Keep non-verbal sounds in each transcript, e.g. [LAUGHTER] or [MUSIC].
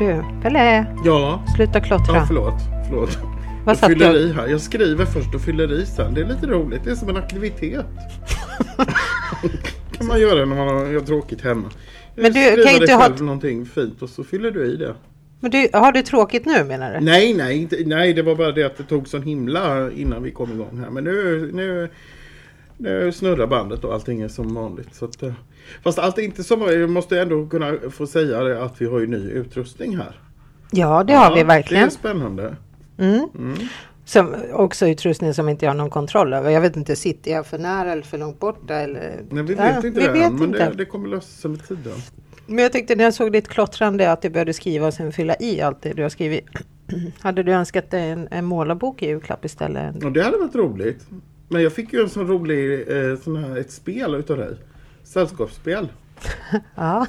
Ja du, Pelle, Ja, sluta klottra. ja förlåt. förlåt. Vad jag fyller du? i här. Jag skriver först och fyller i sen. Det är lite roligt. Det är som en aktivitet. [LAUGHS] kan man göra när man har tråkigt hemma. Men du, kan inte dig ha- själv någonting fint och så fyller du i det. Men du, har du tråkigt nu menar du? Nej, nej, inte, nej, det var bara det att det tog sån himla innan vi kom igång här. Men nu, nu, nu snurrar bandet och allting är som vanligt. Så att, eh, fast allt är inte som Jag måste ändå kunna få säga det att vi har ju ny utrustning här. Ja, det har vi Det verkligen. är spännande. Mm. Som, också utrustning som inte jag har någon kontroll över. Jag vet inte, sitter jag för nära eller för långt borta? Eller... Nej, vi Ja, vet inte vi det vet än, men inte. det, det kommer lösa sig med tiden. Men jag tyckte när jag såg ditt klottrande att du började skriva och sen fylla i allt det du har skrivit. [CLEARS THROAT] Hade du önskat dig en, en målarbok i julklapp istället? Och det hade varit roligt. Men jag fick ju en sån rolig, eh, sån här, ett spel utav dig. Sällskapsspel. [LAUGHS] Ja.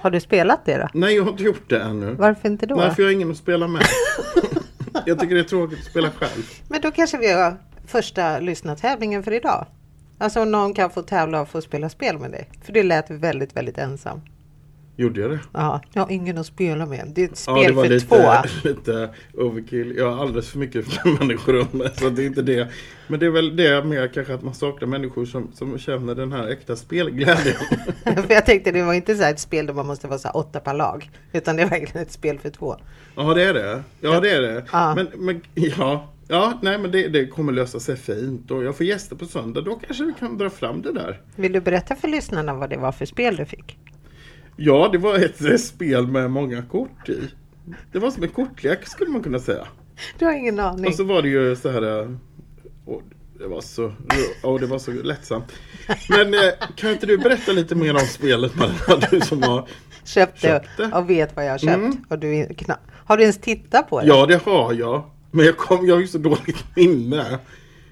Har du spelat det då? Nej, jag har inte gjort det ännu. Varför inte då? Nej, för jag har ingen att spela med. [LAUGHS] jag tycker det är tråkigt att spela själv. Men då kanske vi har första lyssnartävlingen för idag. Alltså om någon kan få tävla och få spela spel med dig. För det lät väldigt, väldigt ensam. Gjorde jag det? Ja, jag har ingen att spela med. Det är ett spel Ja, det var för lite, två. [LAUGHS] lite overkill. Jag har alldeles för mycket [LAUGHS] människor runt mig. Så det är inte det. Men det är väl det med kanske att man saknar människor som, som känner den här äkta spelglädjen. [LAUGHS] för jag tänkte det var inte så här ett spel där man måste vara så åtta per lag. Utan det är verkligen ett spel för två. Ja, det är det. Ja, det är det. Ja. Men, men ja, ja, nej, men det, det kommer lösa sig fint. Och jag får gäster på söndag. Då kanske vi kan dra fram det där. Vill du berätta för lyssnarna vad det var för spel du fick? Ja, det var ett eh, spel med många kort i. Det var som en kortlek skulle man kunna säga. Du har ingen aning. Och så var det ju så här... eh, Och det var så, och det var så lättsamt. Men eh, kan inte du berätta lite mer om spelet Marina, du som har... Köpte Köpte. och vet vad jag har köpt. Mm. Och du har du ens tittat på det? Ja, det har jag. Men jag, kom, jag har ju så dåligt minne.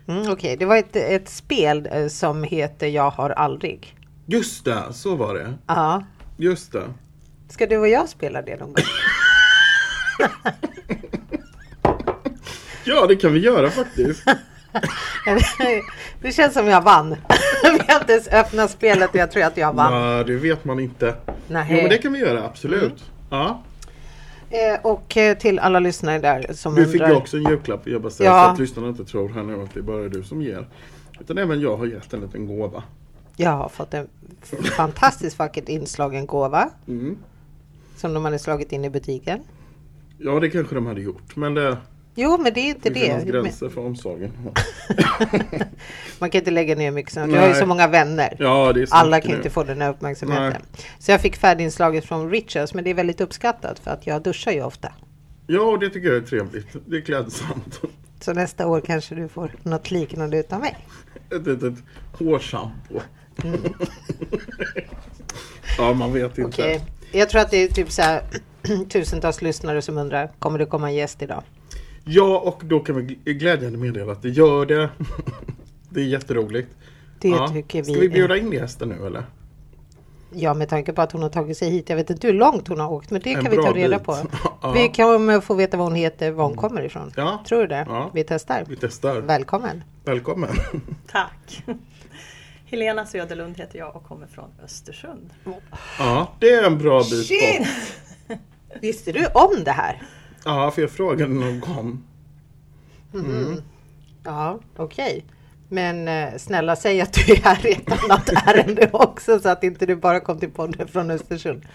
Mm, Okej, det var ett, ett spel som heter Jag har aldrig. Just det, så var det. Ja. Just det. Ska du och jag spela det någon gång? [LAUGHS] Ja, det kan vi göra faktiskt. [LAUGHS] det känns som jag vann. [LAUGHS] Vi har inte ens öppnat spelet och jag tror att jag vann. Nej, det vet man inte. Nej. Jo, men det kan vi göra, absolut. Ja. Eh, och eh, till alla lyssnare där som Du fick ju också en julklapp, jag bara säger Ja. så att lyssnarna inte tror här nu att det är bara du som ger. Utan även jag har gett en liten gåva. Jag har fått en fantastiskt vackert inslagen gåva. Mm. Som de hade slagit in i butiken. Ja, det kanske de hade gjort, men det, Jo, men det är inte det finns det. gränser för omsorgen. [LAUGHS] Man kan inte lägga ner mycket sånt. Du har ju Nej. så många vänner. Ja, Alla kan nu. inte få den här uppmärksamheten. Så jag fick färdiginslaget från Richards, men det är väldigt uppskattat för att jag duschar ju ofta. Ja, det tycker jag är trevligt. Det är klädsamt. Så nästa år kanske du får något liknande utan mig. Ett litet hårschampo. Ja, man vet inte. Okej. Jag tror att det är typ så här [CLEARS THROAT] tusentals lyssnare som undrar, kommer det komma en gäst idag? Ja, och då kan vi gl- glädjande meddela att det gör det. det är jätteroligt. Det ja. tycker vi. Ska vi bjuda in gästen nu eller? Ja, med tanke på att hon har tagit sig hit. Jag vet inte hur långt hon har åkt, men det En kan vi ta reda bit. på. [LAUGHS] Ja. Vi kan få veta vad hon heter, var hon kommer ifrån. Ja. Tror du det? Ja. Vi testar. Vi testar. Välkommen. Välkommen. Tack! [LAUGHS] Helena Söderlund heter jag och kommer från Östersund. Ja, det är en bra bit bort. [LAUGHS] Visste du om det här? Ja, för jag frågade när de kom. Ja, okej. Men eh, snälla säg att du är här i ett annat ärende också så att inte du bara kom till podden från Östersund.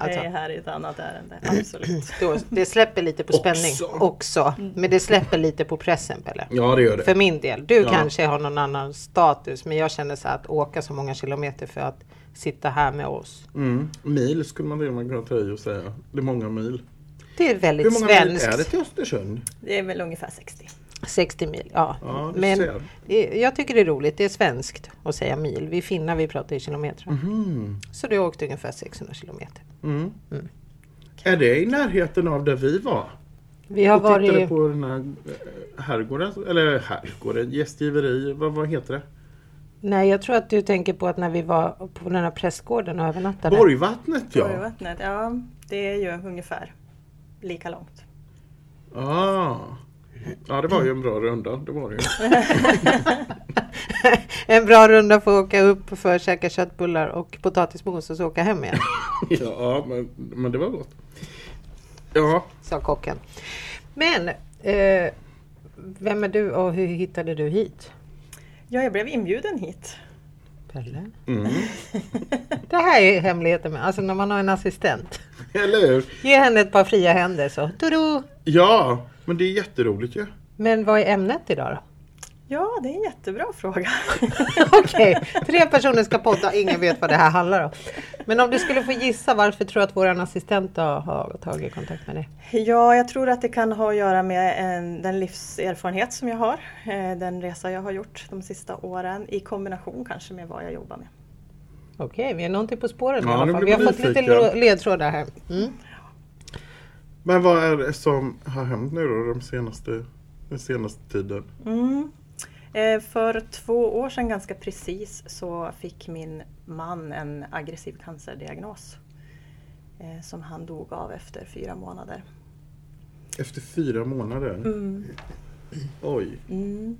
Alltså, Jag är här i ett annat ärende, absolut. [CLEARS THROAT] då, det släpper lite på spänning Också. också. Men det släpper lite på pressen Pelle. Ja, det gör det. För min del. Du Ja. kanske har någon annan status men jag känner så att åka så många kilometer för att sitta här med oss. Mm. Mil skulle man kunna ta i och säga. Det är många mil. Det är Hur väldigt många svenskt. mil är det till Östersund? Det är väl ungefär 60. 60 mil, ja. Ja, men ser. det- jag tycker det är roligt. Det är svenskt att säga mil. Vi finnar vi pratar i kilometer. Mhm. Så du har åkt ungefär 600 kilometer. Mm. Är det i närheten av där vi var? Vi har och tittade varit... på den här eh, herrgården, eller herrgården, gästgiveri, vad, vad heter det? Nej, jag tror att du tänker på att när vi var på den här prästgården och övernattade. Borgvattnet ja. Borgvattnet, ja det är ju ungefär lika långt. Ah. Ja det var ju en bra runda, det var det ju. [LAUGHS] en bra runda för att åka upp för att käka köttbullar och potatismos och så åka hem igen. [LAUGHS] ja men, men det var gott. Ja, sa kocken. Men eh, vem är du och hur hittade du hit? Ja, jag blev inbjuden hit. Pelle? mm. [LAUGHS] Det här är hemligheten med, alltså när man har en assistent. eller hur? Ge henne ett par fria händer så. Tudu! Ja, men det är jätteroligt ju. Men vad är ämnet idag då? Ja, det är en jättebra fråga. [LAUGHS] Okej, tre personer ska podda, ingen vet vad det här handlar om. Men om du skulle få gissa, varför tror du att vår assistent har tagit kontakt med dig? Ja, jag tror att det kan ha att göra med en, den livserfarenhet som jag har. Eh, den resa jag har gjort de sista åren i kombination kanske med vad jag jobbar med. Okej, vi är någonting på spåren i Ja, alla nu fall. Vi har fått lite ledtrådar här. Mm. Men vad är det som har hänt nu då de senaste, den senaste tiden? Mm. Eh, För två år sedan ganska precis så fick min man en aggressiv cancerdiagnos. eh, Som han dog av efter fyra månader. Efter fyra månader? Mm. Oj. Mm.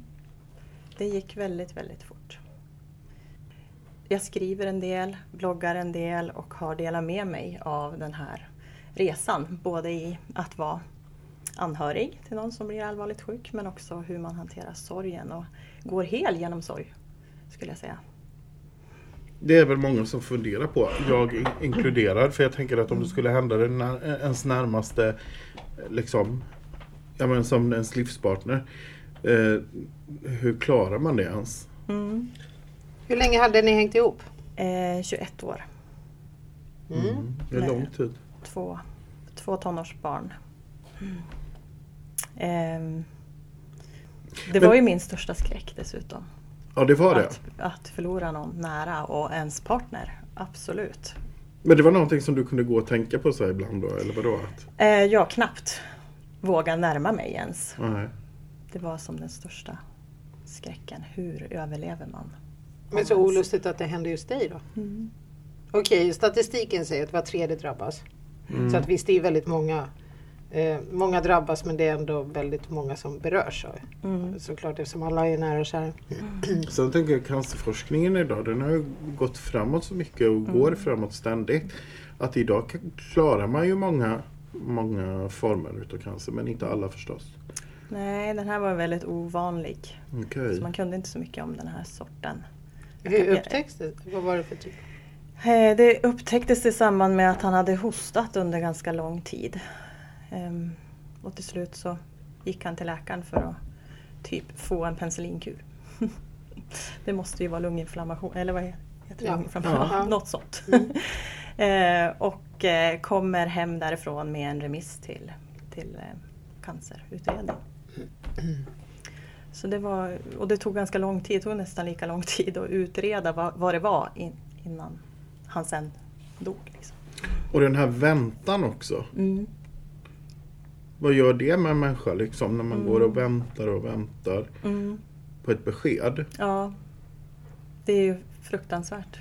Det gick väldigt, väldigt fort. Jag skriver en del, bloggar en del och har delat med mig av den här resan. Både i att vara anhörig till någon som blir allvarligt sjuk men också hur man hanterar sorgen och går hel genom sorg. Skulle jag säga. Det är väl många som funderar på, jag in- inkluderad, för jag tänker att om det skulle hända den när, ens närmaste, liksom, ja men som ens livspartner, eh, hur klarar man det ens? Mm. Hur länge hade ni hängt ihop? Eh, 21 år, Mm. Det är lång tid. Två, två tonårsbarn. Ehm, det Men- var ju min största skräck dessutom. Ja det var det. Att, att förlora någon nära och ens partner. Absolut. Men det var någonting som du kunde gå och tänka på så här ibland då, eller vadå? Att, Eh, jag knappt våga närma mig ens. nej. Det var som den största skräcken. Hur överlever man? Men så olustigt att det hände just dig då? Mm. Okej, statistiken säger att var tredje drabbas. Mm. Så att visst, det är väldigt många. Eh, många drabbas men det är ändå väldigt många som berörs av det. Mm. Såklart eftersom alla är nära och kära. Sen tänker jag cancerforskningen idag, den har ju gått framåt så mycket och går framåt ständigt. Att idag klarar man ju många, många former utav cancer, men inte alla förstås. Nej, den här var väldigt ovanlig. Okej. Så man kunde inte så mycket om den här sorten. Hur upptäcks det? Vad var det för typ? Eh, Det upptäcktes i samband med att han hade hostat under ganska lång tid. Ehm, Och till slut så gick han till läkaren för att typ få en penicillinkur. [LAUGHS] Det måste ju vara lunginflammation, eller vad heter det? Ja. Lunginflammation? Ja. [LAUGHS] Något sånt. Mm. [LAUGHS] Eh, Och eh, kommer hem därifrån med en remiss till, till cancerutredning. [CLEARS THROAT] Så det var, och det tog ganska lång tid, det tog nästan lika lång tid att utreda vad, vad det var in, innan han sen dog. Liksom. Och den här väntan också. Vad gör det med en människa liksom när man går och väntar och väntar Mm. på ett besked? Ja, det är ju fruktansvärt.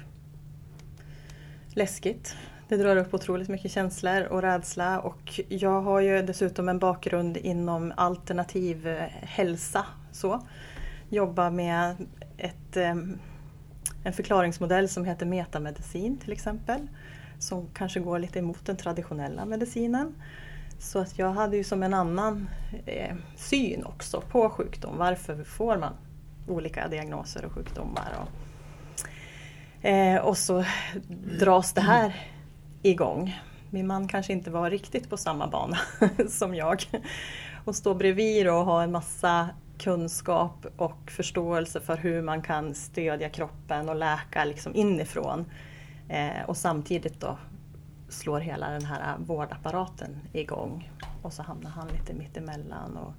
Läskigt. Det drar upp otroligt mycket känslor och rädsla och jag har ju dessutom en bakgrund inom alternativ hälsa. Så. Jobbar med ett, em, en förklaringsmodell som heter metamedicin till exempel. Som kanske går lite emot den traditionella medicinen. Så att jag hade ju som en annan eh, syn också på sjukdom. Varför får man olika diagnoser och sjukdomar? Och, eh, och så dras det här igång. Min man kanske inte var riktigt på samma bana [LAUGHS] som jag. Och stå bredvid och ha en massa kunskap och förståelse för hur man kan stödja kroppen och läka liksom inifrån. Eh, och samtidigt då slår hela den här vårdapparaten igång. Och så hamnar han lite mittemellan. Och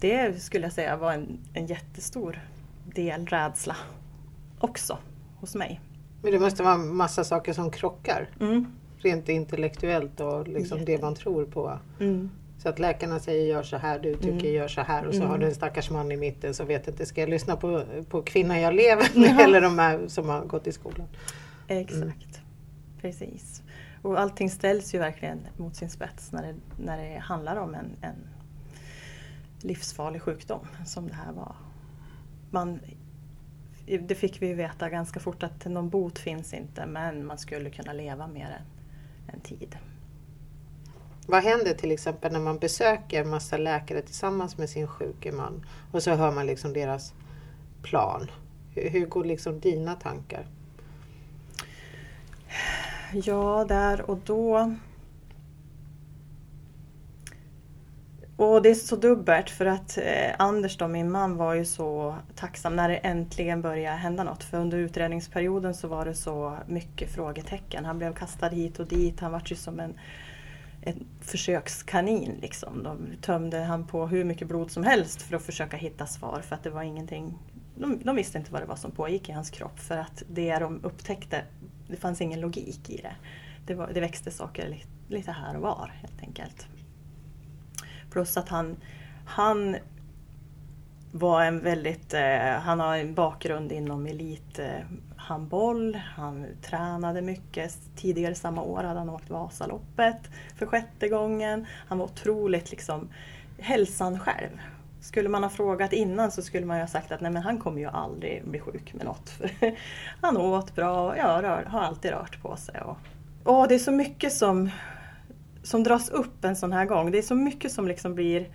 det skulle jag säga var en, en jättestor del rädsla också hos mig. Men det måste vara massa saker som krockar. Mm. Rent intellektuellt och liksom det man tror på. Mm. Så att läkarna säger gör så här, du tycker Mm. gör så här och så Mm. har du en stackars man i mitten som vet inte, ska jag lyssna på, på kvinnan jag lever med eller de här som har gått i skolan? Exakt. Precis. Och allting ställs ju verkligen mot sin spets när det, när det handlar om en, en livsfarlig sjukdom som det här var. Man, det fick vi veta ganska fort att någon bot finns inte men man skulle kunna leva mer än en tid vad händer till exempel när man besöker massa läkare tillsammans med sin sjuke man och så hör man liksom deras plan? Hur, hur går liksom dina tankar? Ja, där och då Och det är så dubbelt för att eh, Anders då, min man, var ju så tacksam när det äntligen började hända något. För under utredningsperioden så var det så mycket frågetecken. Han blev kastad hit och dit. Han var ju som en, en försökskanin. Liksom. De tömde han på hur mycket blod som helst för att försöka hitta svar. För att det var ingenting de, de visste inte vad det var som pågick i hans kropp. För att det de upptäckte, det fanns ingen logik i det. Det, var, det växte saker lite, lite här och var helt enkelt. Plus att han, han var en väldigt, eh, han har en bakgrund inom elit... Eh, han tränade mycket. Tidigare samma år hade han åkt Vasaloppet för sjätte gången. Han var otroligt liksom hälsan själv. Skulle man ha frågat innan så skulle man ju ha sagt att nej men han kommer ju aldrig bli sjuk med något. [LAUGHS] han åt bra, ja, rör, har alltid rört på sig. Och, och det är så mycket som som dras upp en sån här gång. Det är så mycket som liksom blir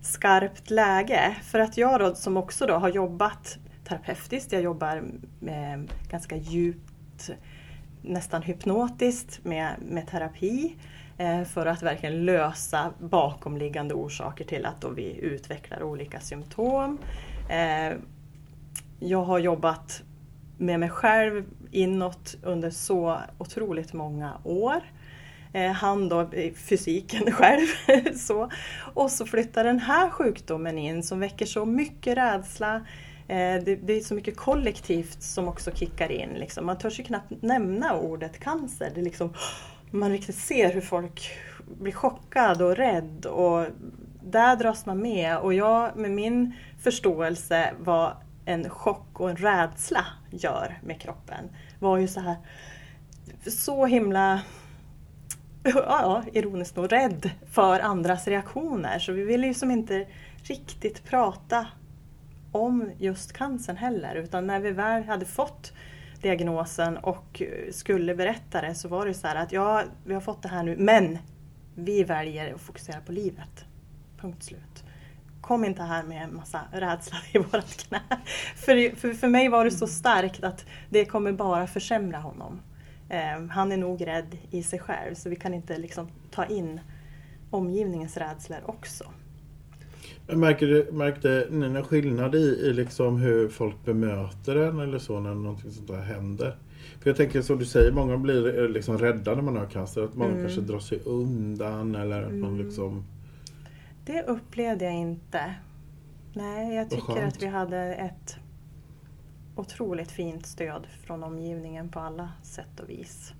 skarpt läge. För att jag då, som också då har jobbat terapeutiskt, jag jobbar med ganska djupt, nästan hypnotiskt med, med terapi eh, för att verkligen lösa bakomliggande orsaker till att då vi utvecklar olika symptom. Eh, jag har jobbat med mig själv inåt under så otroligt många år. Eh, han då fysiken [LAUGHS] själv. så. Och så flyttar den här sjukdomen in som väcker så mycket rädsla. Eh, det, det, är så mycket kollektivt som också kickar in. Liksom. Man törs ju knappt nämna ordet cancer. Det liksom, man riktigt ser hur folk blir chockade och rädd. Och där dras man med. Och jag med min förståelse vad en chock och en rädsla gör med kroppen var ju så här så himla ja, ironiskt nog rädd för andras reaktioner. Så vi ville ju som inte riktigt prata om just cancern heller. Utan när vi väl hade fått diagnosen och eh, skulle berätta det så var det så här att ja, vi har fått det här nu men vi väljer att fokusera på livet. Punkt slut. Kom inte här med en massa rädsla i vårat knä. [LAUGHS] För, för, för mig var det så starkt att det kommer bara försämra honom. Eh, han är nog rädd i sig själv så vi kan inte liksom ta in omgivningens rädslor också. Märkte, märkte ni någon skillnad i, i liksom hur folk bemöter en eller så när någonting sånt där händer? För jag tänker som du säger, många blir eh, liksom rädda när man har cancer. Att många mm. kanske drar sig undan eller att mm. man liksom... Det upplevde jag inte. Nej, jag tycker att vi hade ett otroligt fint stöd från omgivningen på alla sätt och vis.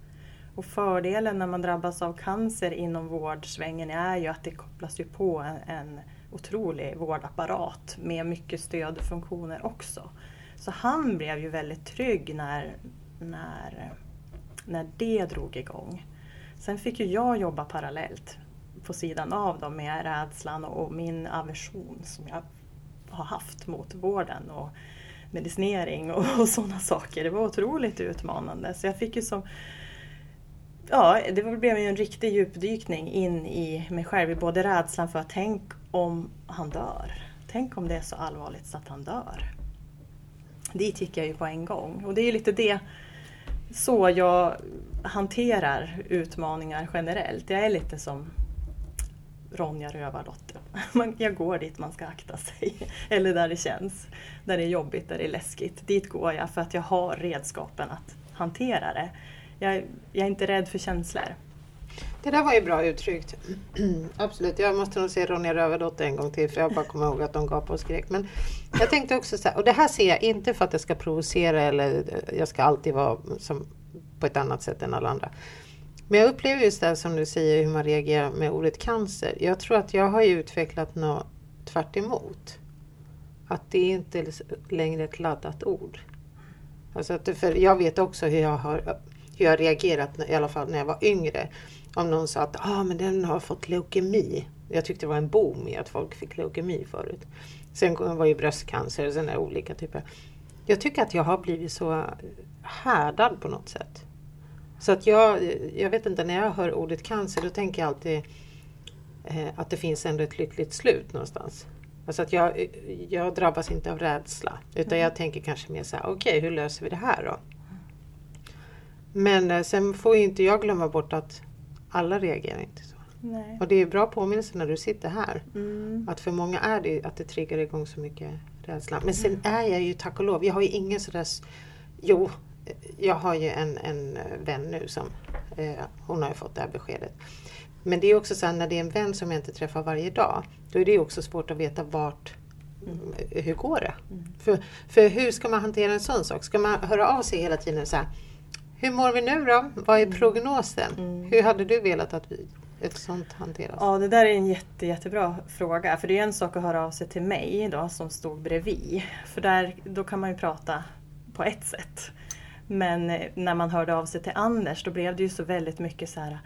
Och fördelen när man drabbas av cancer inom vårdsvängen är ju att det kopplas ju på en, en otrolig vårdapparat med mycket stödfunktioner också. Så han blev ju väldigt trygg när, när, när det drog igång. Sen fick ju jag jobba parallellt på sidan av dem med rädslan och min aversion som jag har haft mot vården. Och medicinering och, och sådana saker. Det var otroligt utmanande. Så jag fick ju som Ja, det blev ju en riktig djupdykning in i mig själv, i både rädslan för att tänk om han dör. Tänk om det är så allvarligt så att han dör. Dit gick jag ju på en gång och det är lite det så jag hanterar utmaningar generellt. Jag är lite som Ronja Rövardotter. [LAUGHS] Jag går dit man ska akta sig. [LAUGHS] Eller där det känns. Där det är jobbigt, där det är läskigt. Dit går jag för att jag har redskapen att hantera det. Jag, jag är inte rädd för känslor. Det där var ju bra uttryckt. [CLEARS THROAT] Absolut, jag måste nog se Ronja Rövardotter en gång till för jag bara kommer ihåg att de gapade och skrek. Men jag tänkte också så här, och det här ser jag inte för att jag ska provocera eller eh, jag ska alltid vara som på ett annat sätt än alla andra. Men jag upplever just det som du säger hur man reagerar med ordet cancer. Jag tror att jag har utvecklat något tvärt emot. Att det är inte längre ett laddat ord. Alltså att, för jag vet också hur jag har hur jag reagerat, i alla fall när jag var yngre. Om någon sa att ah, men den har fått leukemi. Jag tyckte det var en boom i att folk fick leukemi förut. Sen var ju bröstcancer och är olika typer. Jag tycker att jag har blivit så härdad på något sätt. Så att jag, jag vet inte, när jag hör ordet cancer då tänker jag alltid eh, att det finns ändå ett lyckligt slut någonstans. Alltså att jag, jag drabbas inte av rädsla utan jag tänker kanske mer så här, okej okay, hur löser vi det här då? Men eh, sen får ju inte jag glömma bort att alla reagerar inte så. Nej. Och det är bra påminnelse när du sitter här. Mm. Att för många är det att det triggar igång så mycket rädsla. Men sen är jag ju tack och lov, jag har ju ingen sådär... Jo, jag har ju en, en vän nu som eh, hon har ju fått det här beskedet. Men det är också så här, när det är en vän som jag inte träffar varje dag, då är det också svårt att veta vart, hur går det? För, för hur ska man hantera en sån sak? Ska man höra av sig hela tiden så här, hur mår vi nu då? Vad är prognosen? Hur hade du velat att vi, ett sånt hanteras? Ja, det där är en jätte, jättebra fråga. För det är en sak att höra av sig till mig då, som stod bredvid. För där, då kan man ju prata på ett sätt. Men eh, när man hörde av sig till Anders då blev det ju så väldigt mycket så här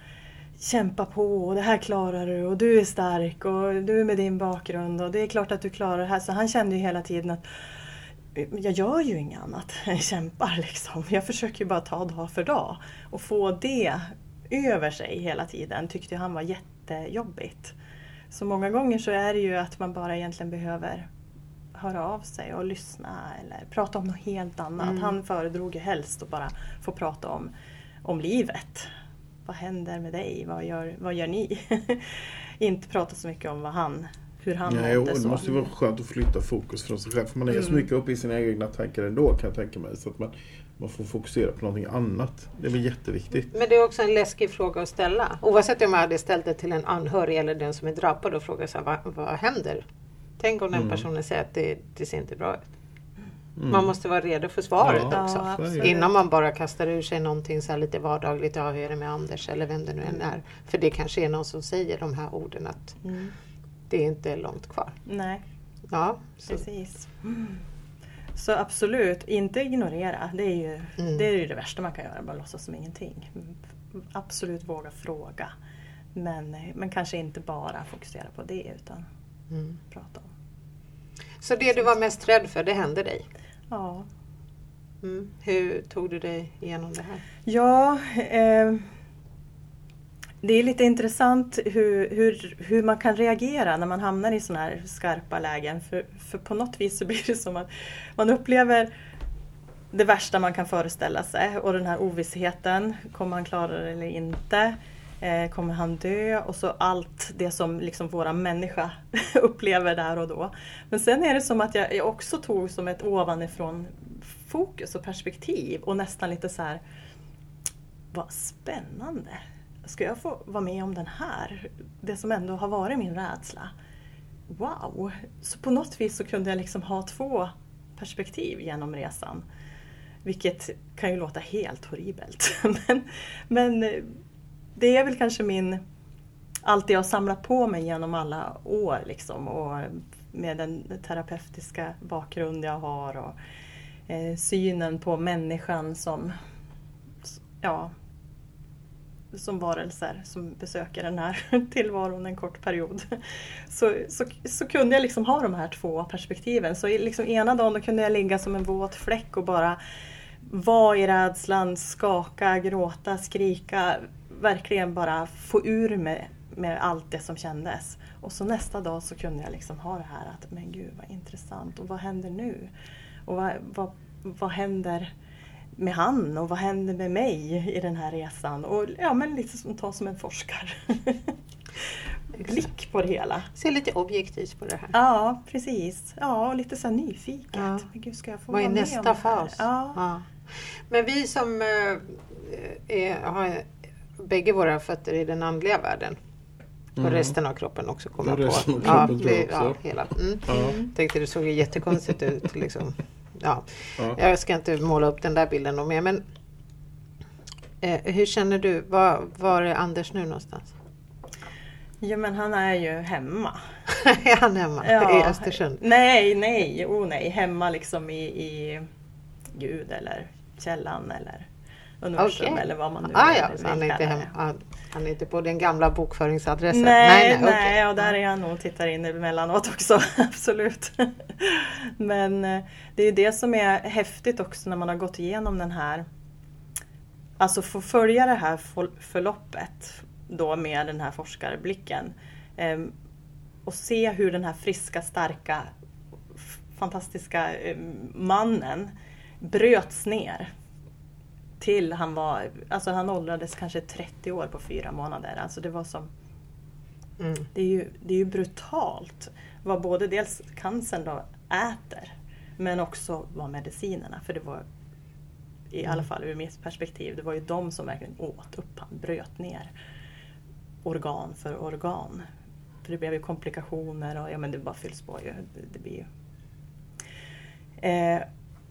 Kämpa på och det här klarar du och du är stark och du med din bakgrund och det är klart att du klarar det här. Så han kände ju hela tiden att jag gör ju inget annat [LAUGHS] än kämpar liksom. Jag försöker ju bara ta dag för dag. Och få det över sig hela tiden tyckte han var jättejobbigt. Så många gånger så är det ju att man bara egentligen behöver höra av sig och lyssna eller prata om något helt annat. Mm. Han föredrog ju helst att bara få prata om, om livet. Vad händer med dig? Vad gör, vad gör ni? [LAUGHS] Inte prata så mycket om vad han, hur han Nej, mådde. det så. måste ju vara skönt att flytta fokus från sig själv. För man är så Mm. mycket uppe i sina egna tankar ändå kan jag tänka mig. Så att man, man får fokusera på någonting annat. Det är väl jätteviktigt. Men det är också en läskig fråga att ställa. Oavsett om jag hade ställt det till en anhörig eller den som är drabbad och frågat så här, vad, vad händer? Tänk om den Mm. personen säger att det, det ser inte bra ut. Mm. Man måste vara redo för svaret Ja, också. Ja, så. Innan man bara kastar ur sig någonting så här lite vardagligt. Ja, hur är det med Anders eller vem det nu än är. För det kanske är någon som säger de här orden att Mm. Det är inte långt kvar. Nej, Ja, så, precis. Så absolut, inte ignorera. Det är, ju, Mm. det är ju det värsta man kan göra, bara låtsas som ingenting. Absolut våga fråga. Men, men kanske inte bara fokusera på det utan mm. prata om. så det du var mest rädd för, det hände dig? Ja, Mm. Hur tog du dig igenom det här? Ja, eh, det är lite intressant hur, hur, hur man kan reagera när man hamnar i sådana här skarpa lägen. För, för på något vis så blir det som att man upplever det värsta man kan föreställa sig och den här ovissheten. Kommer han klara det eller inte? Eh, kommer han dö? Och så allt det som liksom våra människa [LAUGHS] upplever där och då. Men sen är det som att jag, jag också tog som ett ovanifrån fokus och perspektiv och nästan lite så här vad spännande! Ska jag få vara med om den här? Det som ändå har varit min rädsla. Wow! Så på något vis så kunde jag liksom ha två perspektiv genom resan. Vilket kan ju låta helt horribelt. [LAUGHS] men, men det är väl kanske min... Allt det jag har samlat på mig genom alla år liksom och med den terapeutiska bakgrund jag har och eh, synen på människan som ja, som varelser som besöker den här [LAUGHS] tillvaron en kort period. Så, så, så kunde jag liksom ha de här två perspektiven. Så liksom ena dagen då kunde jag ligga som en våt fläck och bara vara i rädslan, skaka, gråta, skrika. Verkligen bara få ur mig med allt det som kändes. Och så nästa dag så kunde jag liksom ha det här att men gud vad intressant och vad händer nu? Och vad, vad, vad händer med han och vad händer med mig i den här resan? Och ja, men lite som, ta som en forskar. [LAUGHS] Blick på det hela. Se lite objektivt på det här. Ja, precis. Ja, och lite så här nyfiket. Ja. Men gud, ska jag få Vad är nästa det fas? Ja. Ja. Men vi som eh, är, har bägge våra fötter i den andliga världen och Mm. resten av kroppen också kommer på. av ja, kroppen jag vi- ja, hela. Mm. Ja. Tänkte det såg ju jättekonstigt ut. Liksom. Ja. Ja. Jag ska inte måla upp den där bilden något mer. Men, eh, hur känner du? Var, var är Anders nu någonstans? ja, men han är ju hemma. [LAUGHS] är han hemma i Östersund? Nej, nej, oh nej. Hemma liksom i, i Gud eller källan eller universum Okej. eller vad man nu Ah, ja, så han är, inte kalla hem, det. ah, han är inte på den gamla bokföringsadressen? Nej, nej, okej. och där är han nog och tittar in emellanåt också, [LAUGHS] absolut. Men eh, det är det som är häftigt också när man har gått igenom den här, alltså få följa det här för- förloppet då med den här forskarblicken. Ehm, och se hur den här friska, starka, fantastiska em, mannen bröts ner. Till han var, alltså han åldrades kanske 30 år på fyra månader. Alltså det var som Mm. det är ju, det är ju brutalt vad både dels cancern då äter men också vad medicinerna, för det var i alla fall ur mitt perspektiv, det var ju de som verkligen åt upp han, bröt ner organ för organ. För det blev ju komplikationer och ja men det bara fylls på ju. Det, det blir ju. Eh,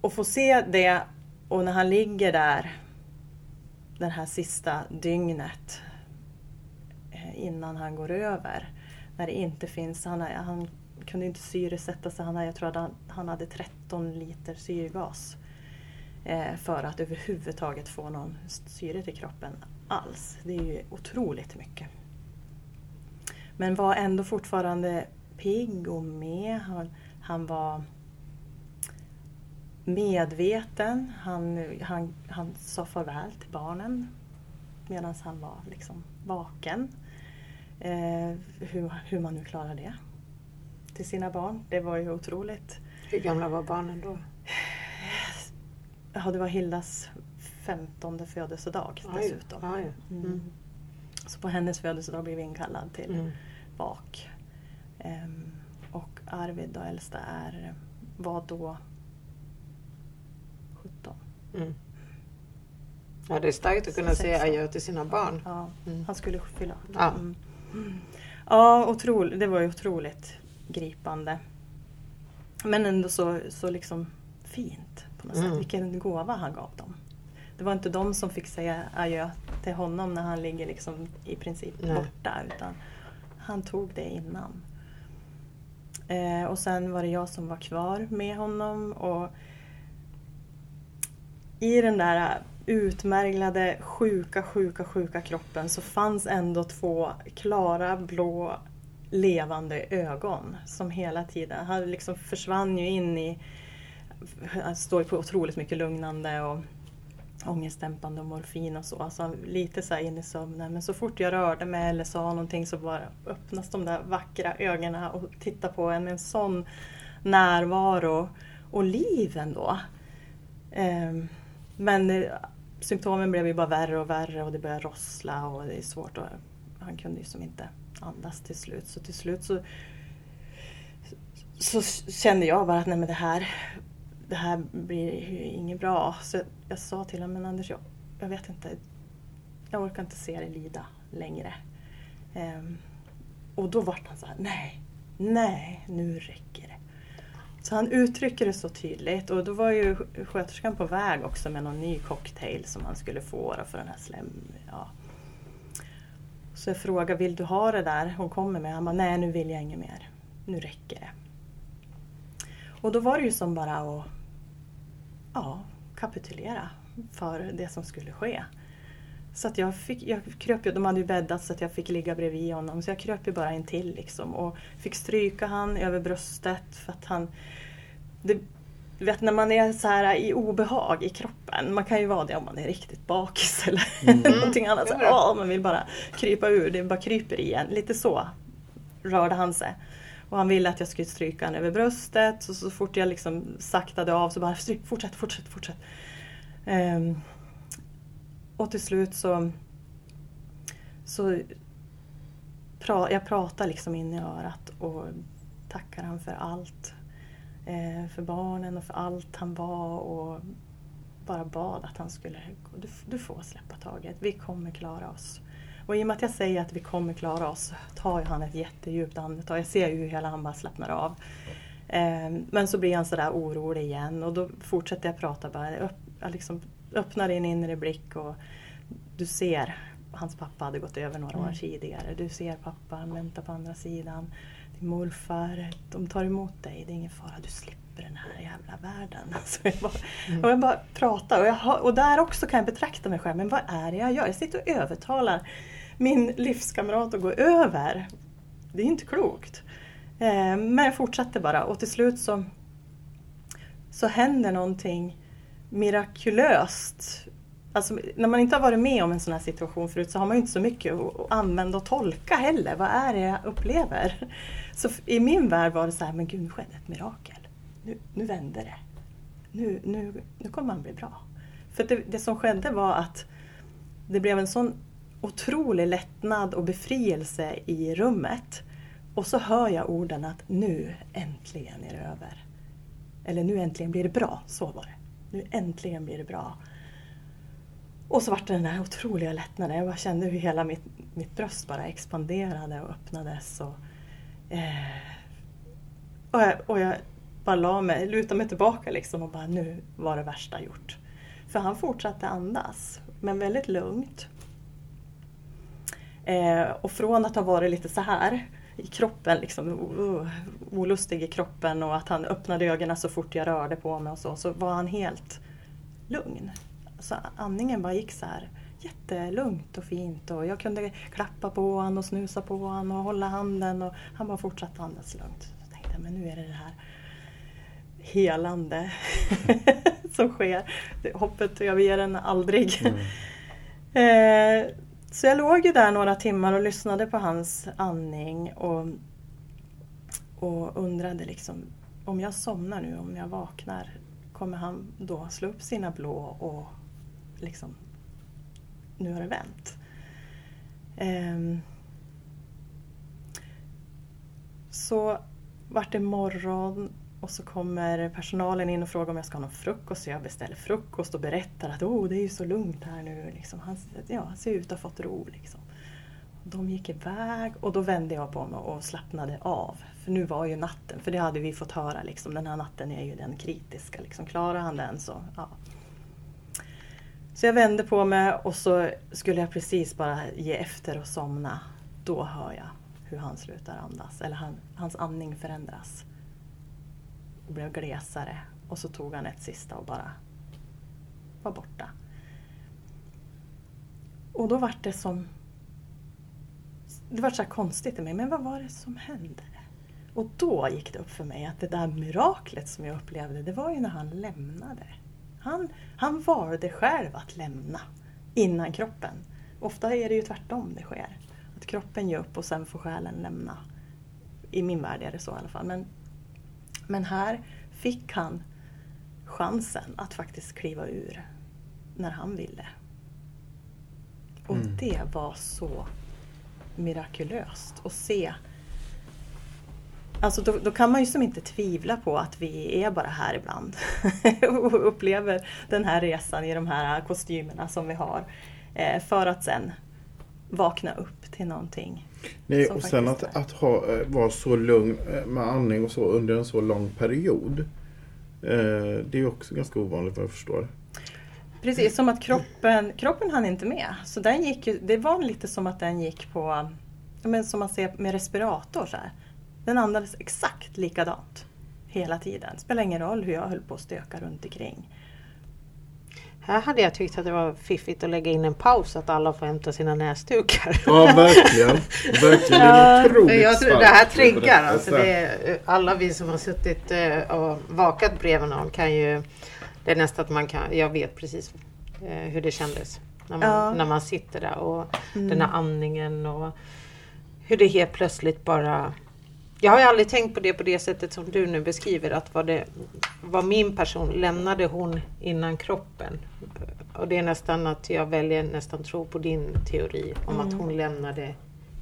och få se det och när han ligger där det här sista dygnet eh, innan han går över. När det inte finns, han, han kunde inte syresätta sig, han, jag tror att han, han hade 13 liter syrgas. Eh, för att överhuvudtaget få någon syre till kroppen alls. Det är ju otroligt mycket. Men var ändå fortfarande pigg och med. Han, han var medveten. Han, han, han sa farväl till barnen medan han var liksom vaken. Eh, hur, hur man nu klarar det till sina barn. Det var ju otroligt. Hur gamla var barnen då? Ja, det var Hildas femtonde födelsedag dessutom. Aj, aj. Mm. Så på hennes födelsedag blev vi inkallad till Mm. bak. Ehm, och Arvid, då, äldsta, är, var då 17. Mm. Ja, det är starkt att kunna säga adjö till sina barn. Ja, Mm. Han skulle fylla Ja. mm. Ja, otroligt, det var ju otroligt gripande. Men ändå så, så liksom fint på något Mm. sätt. Vilken gåva han gav dem. Det var inte de som fick säga adjö till honom när han ligger liksom i princip Nej. borta. Utan han tog det innan. Eh, och sen var det jag som var kvar med honom. Och i den där utmärglade, sjuka, sjuka, sjuka kroppen så fanns ändå två klara, blå, levande ögon som hela tiden, han liksom försvann ju in i, han står på otroligt mycket lugnande och ångestdämpande och morfin och så. Alltså lite så här in i sömnen. Men så fort jag rörde mig eller sa någonting så bara öppnas de där vackra ögonen och tittar på en med en sån närvaro och liv ändå. Um, men eh, symptomen blev ju bara värre och värre och det började rossla och det är svårt Och Han kunde ju som inte andas till slut. Så till slut så, så kände jag bara att nej men det här, det här blir ju inget bra. Så jag sa till honom, men Anders jag, jag vet inte. Jag orkar inte se dig lida längre. Um, och då vart han så här, nej, nej, nu räcker det. Så han uttrycker det så tydligt och då var ju sköterskan på väg också med någon ny cocktail som han skulle få för den här slem... Ja. Så jag frågade, vill du ha det där hon kommer med? Han bara, nej nu vill jag inget mer. Nu räcker det. Och då var det ju som bara att ja, kapitulera för det som skulle ske. Så att jag, fick, jag kröp ju, de hade ju bäddat så att jag fick ligga bredvid honom. Så jag kröp ju bara in till liksom och fick stryka han över bröstet för att han... Det, du vet när man är så här i obehag i kroppen, man kan ju vara det om man är riktigt bakis [LAUGHS] eller någonting annat. Så, åh, man vill bara krypa ur, det bara kryper igen. Lite så rörde han sig. Och han ville att jag skulle stryka han över bröstet och så fort jag liksom saktade av så bara fortsätt, fortsätt, fortsätt. Ehm, och till slut så, så pra, jag pratar liksom in i örat och tackar han för allt. Eh, för barnen och för allt han var och bara bad att han skulle, du, du får släppa taget, vi kommer klara oss. Och i och med att jag säger att vi kommer klara oss tar han ett jättedjupt andetag. Jag ser ju hur hela han bara slappnar av. Eh, men så blir han sådär orolig igen och då fortsätter jag prata bara. Upp, liksom öppnar din inre blick och du ser, hans pappa hade gått över några år tidigare. Du ser pappa, han väntar på andra sidan. Din morfar, de tar emot dig, det är ingen fara, du slipper den här jävla världen. [LAUGHS] Alltså jag, bara, och jag bara pratar och, jag och där också kan jag betrakta mig själv, men vad är det jag gör? Jag sitter och övertalar min livskamrat att gå över. Det är inte klokt. Eh, men jag fortsatte bara och till slut så, så händer någonting mirakulöst. Alltså, när man inte har varit med om en sån här situation förut så har man ju inte så mycket att använda och tolka heller. Vad är det jag upplever? Så i min värld var det så här, men gud nu skedde ett mirakel. Nu, nu vände det. Nu, nu, nu kommer man bli bra. För det, det som skedde var att det blev en sån otrolig lättnad och befrielse i rummet. Och så hör jag orden att nu äntligen är det över. Eller nu äntligen blir det bra, så var det. Nu äntligen blir det bra. Och så vart det den här otroliga lättnaden. Jag bara kände hur hela mitt, mitt bröst bara expanderade och öppnades. Och, eh, och, jag, och jag bara la mig, lutade mig tillbaka liksom och bara nu var det värsta gjort. För han fortsatte andas, men väldigt lugnt. Eh, och från att ha varit lite så här i kroppen, liksom, uh, olustig i kroppen och att han öppnade ögonen så fort jag rörde på mig och så, så var han helt lugn. Så andningen bara gick så här jättelugnt och fint och jag kunde klappa på honom och snusa på honom och hålla handen och han bara fortsatte andas lugnt. Så tänkte jag, men nu är det det här helande [LAUGHS] som sker. Hoppet överger en aldrig. Eh, så jag låg ju där några timmar och lyssnade på hans andning och, och undrade liksom om jag somnar nu, om jag vaknar, kommer han då slå upp sina blå och liksom nu har det vänt. Um, så vart det morgon och så kommer personalen in och frågar om jag ska ha någon frukost. Så jag beställer frukost och berättar att oh, det är ju så lugnt här nu. Liksom. Han, ja, han ser ut att ha fått ro. Liksom. De gick iväg och då vände jag på mig och slappnade av. För nu var ju natten, för det hade vi fått höra, liksom, den här natten är ju den kritiska. Liksom. Klarar han den så, ja. Så jag vände på mig och så skulle jag precis bara ge efter och somna. Då hör jag hur han slutar andas, eller han, hans andning förändras. Och blev glesare och så tog han ett sista och bara var borta. Och då var det som... Det var så här konstigt i mig, men vad var det som hände? Och då gick det upp för mig att det där miraklet som jag upplevde, det var ju när han lämnade. Han, han valde själv att lämna innan kroppen. Ofta är det ju tvärtom det sker. Att kroppen ger upp och sen får själen lämna. I min värld är det så i alla fall. Men, men här fick han chansen att faktiskt kliva ur när han ville. Och Mm. det var så mirakulöst att se. Alltså då, då kan man ju som inte tvivla på att vi är bara här ibland [LAUGHS] och upplever den här resan i de här kostymerna som vi har. Eh, för att sen vakna upp till någonting. Nej, och sen att, att ha, eh, vara så lugn eh, med andning och så under en så lång period. Eh, det är också ganska ovanligt vad jag förstår. Precis, som att kroppen, kroppen hann inte med. Så den gick ju, det var lite som att den gick på, men som man ser med respirator. Så här. Den andades exakt likadant hela tiden. Spelar ingen roll hur jag höll på att stöka runt omkring. Här hade jag tyckt att det var fiffigt att lägga in en paus så att alla får hämta sina näsdukar. Ja, verkligen. verkligen. Otroligt jag tror, det här triggar. Alltså det är, alla vi som har suttit eh, och vakat bredvid någon kan ju... Det är nästan att man kan... Jag vet precis eh, hur det kändes. När man, Ja. när man sitter där och Mm. den här andningen och hur det helt plötsligt bara... Jag har ju aldrig tänkt på det på det sättet som du nu beskriver. Att vad, det, vad min person lämnade hon innan kroppen. Och det är nästan att jag väljer nästan tro på din teori om att hon lämnade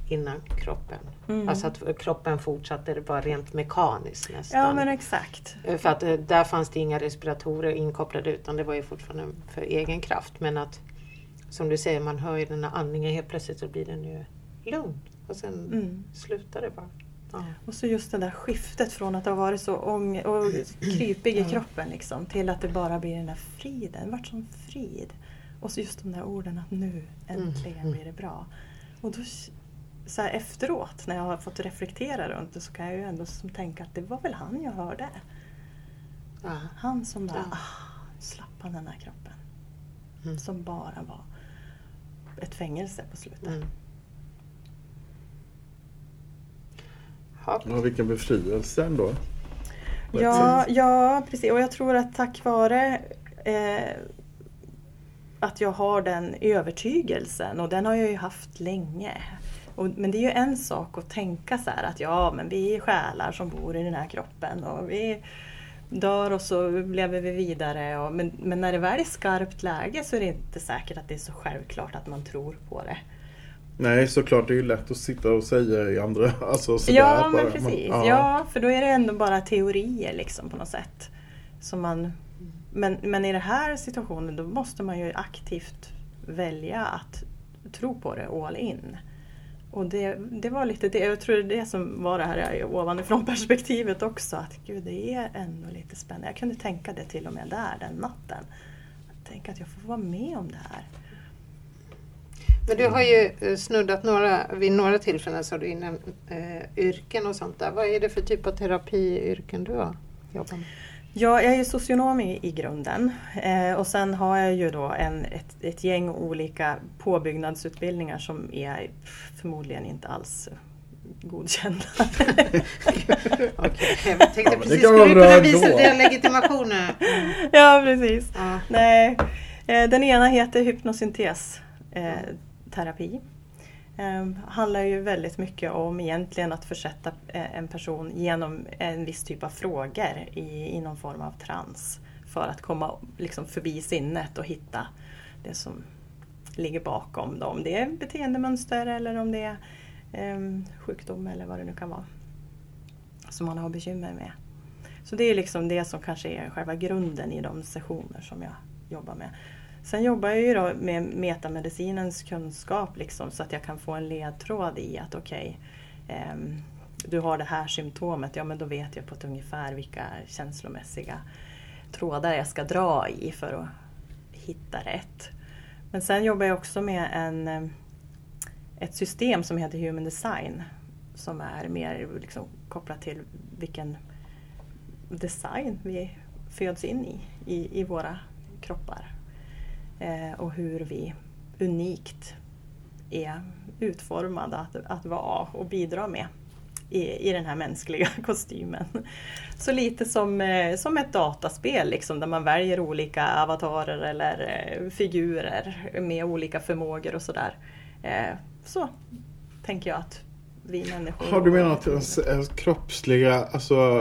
innan kroppen. Mm. Alltså att kroppen fortsatte det bara rent mekaniskt nästan. Ja men exakt. För att eh, där fanns det inga respiratorer inkopplade utan det var ju fortfarande för egen kraft. Men att som du säger, man hör ju den här andningen helt plötsligt så blir den ju lugn. Och sen Mm. slutar det bara. Ja. Och så just det där skiftet från att ha varit så ång och krypig i kroppen liksom, till att det bara blir den där friden. Vart som frid. Och så just de där orden att nu äntligen Mm. blir det bra. Och då så här efteråt när jag har fått reflektera runt det så kan jag ju ändå som tänka att det var väl han jag hörde. Ja. Han som bara, Ja. ah, slapp han den här kroppen. Mm. Som bara var ett fängelse på slutet. Mm. Ja. Ja, vilken befrielse ändå. Ja, ja, precis. Och jag tror att tack vare eh, att jag har den övertygelsen och den har jag ju haft länge. Och, men det är ju en sak att tänka så här att ja, men vi är själar som bor i den här kroppen och vi dör och så lever vi vidare. Och, men, men när det väl är skarpt läge så är det inte säkert att det är så självklart att man tror på det. Nej, såklart. Det är ju lätt att sitta och säga i andra... [LAUGHS] Alltså, sådär Ja, men bara. precis. ja. Ja, för då är det ändå bara teorier liksom på något sätt. Som man, men, men i den här situationen då måste man ju aktivt välja att tro på det all in. Och det, det var lite det, jag tror det är det som var det här ovanifrån [LAUGHS] perspektivet också. Att gud, det är ändå lite spännande. Jag kunde tänka det till och med där den natten. Tänk att jag får vara med om det här. Men du har ju eh, snuddat några, vid några tillfällen så har du innan eh, yrken och sånt där. Vad är det för typ av terapiyrken du har jobbat med? Ja, jag är ju socionom i, i grunden eh, och sen har jag ju då en, ett, ett gäng olika påbyggnadsutbildningar som är förmodligen inte alls godkända. [LAUGHS] Okej, Jag tänkte Ja, precis, vara du kunna visa dina legitimationer? Mm. [LAUGHS] ja, precis. Ja. Nej, eh, den ena heter hypnosyntesterapi. Eh, terapi. eh, handlar ju väldigt mycket om egentligen att försätta eh, en person genom en viss typ av frågor i, i någon form av trans. För att komma liksom förbi sinnet och hitta det som ligger bakom. Då. Om det är beteendemönster eller om det är eh, sjukdom eller vad det nu kan vara. Som man har bekymmer med. Så det är liksom det som kanske är själva grunden i de sessioner som jag jobbar med. Sen jobbar jag ju då med metamedicinens kunskap liksom, så att jag kan få en ledtråd i att okej, ehm, du har det här symptomet, ja men då vet jag på ett ungefär vilka känslomässiga trådar jag ska dra i för att hitta rätt. Men sen jobbar jag också med en, eh, ett system som heter Human Design som är mer liksom kopplat till vilken design vi föds in i, i, i våra kroppar. Eh, och hur vi unikt är utformade att, att vara och bidra med i, i den här mänskliga [LAUGHS] kostymen. Så lite som, eh, som ett dataspel liksom, där man väljer olika avatarer eller eh, figurer med olika förmågor och sådär. Så tänker jag att vi människor... Har du menat att ens, ens kroppsliga, alltså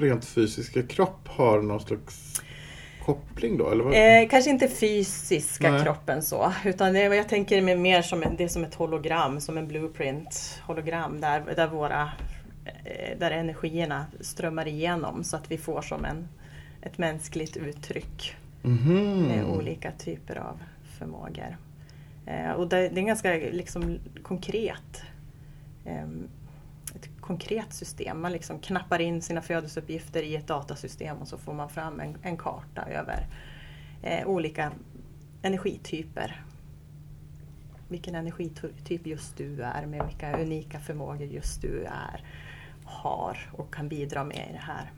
rent fysiska kropp har någon slags koppling då? Eller vad? Eh, kanske inte fysiska Nej. kroppen så, utan det, jag tänker mig mer som en, det som ett hologram, som en blueprint hologram där, där våra eh, där energierna strömmar igenom så att vi får som en, ett mänskligt uttryck Mhm. med olika typer av förmågor. Eh, och det, det är ganska liksom, konkret ett konkret system. Man liksom knappar in sina födelseuppgifter i ett datasystem och så får man fram en, en karta över eh, olika energityper. Vilken energityp just du är med vilka unika förmågor just du är, har och kan bidra med i, det här,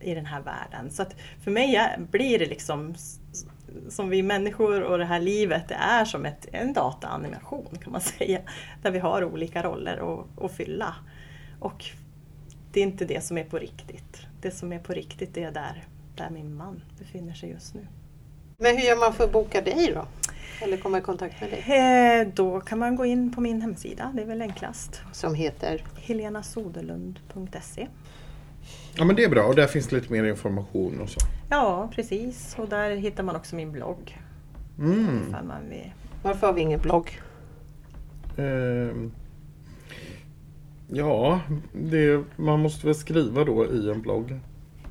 i den här världen. Så att för mig blir det liksom som vi människor och det här livet, det är som ett, en dataanimation kan man [LAUGHS] säga. Där vi har olika roller att, att fylla. Och det är inte det som är på riktigt. Det som är på riktigt det är där, där min man befinner sig just nu. Men hur gör man för att boka dig då? Eller komma i kontakt med dig? Eh, då kan man gå in på min hemsida, det är väl enklast. Som heter? helenasoderlund.se Ja men det är bra och där finns lite mer information och så. Ja, precis. Och där hittar man också min blogg. Mm. Ifall man vill. Varför har vi ingen blogg? Ehm. Ja, det, man måste väl skriva då i en blogg.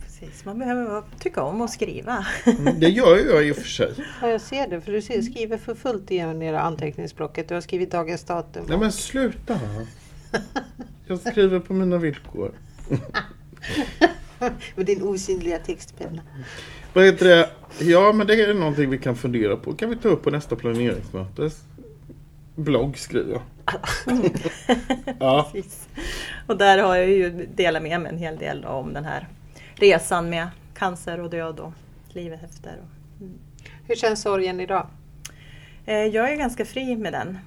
Precis, man behöver tycka om att skriva. Mm, Det gör jag i och för sig. [LAUGHS] Ja, jag ser det. För du skriver för fullt i era anteckningsblocket. Du har skrivit dagens datum. Nej men sluta! Jag skriver på mina villkor. [LAUGHS] Med din osynliga textpenna. Vad heter det? Ja men det är någonting vi kan fundera på. Kan vi ta upp på nästa planeringsmöte? Blogg skriver jag. Ja. [LAUGHS] Precis. Och där har jag ju delat med mig en hel del om den här resan med cancer och död och livet efter. Hur känns sorgen idag? Eh, Jag är ganska fri med den.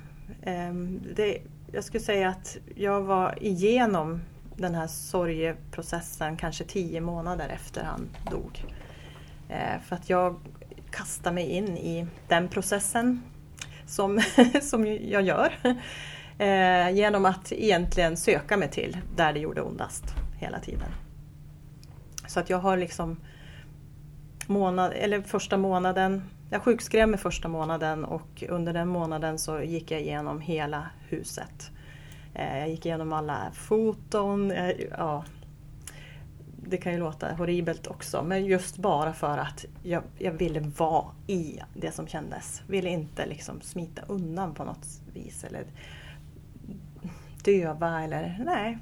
Ehm, Det, jag skulle säga att jag var igenom den här sorgeprocessen kanske tio månader efter han dog. Eh, För att jag kasta mig in i den processen som, [LAUGHS] som jag gör. Eh, genom att egentligen söka mig till där det gjorde ondast hela tiden. Så att jag har liksom månad, eller första månaden, jag sjukskrev mig första månaden och under den månaden så gick jag igenom hela huset. Eh, jag gick igenom alla foton, eh, ja, det kan ju låta horribelt också, men just bara för att jag, jag ville vara i det som kändes. Ville inte liksom smita undan på något vis eller döva eller nej,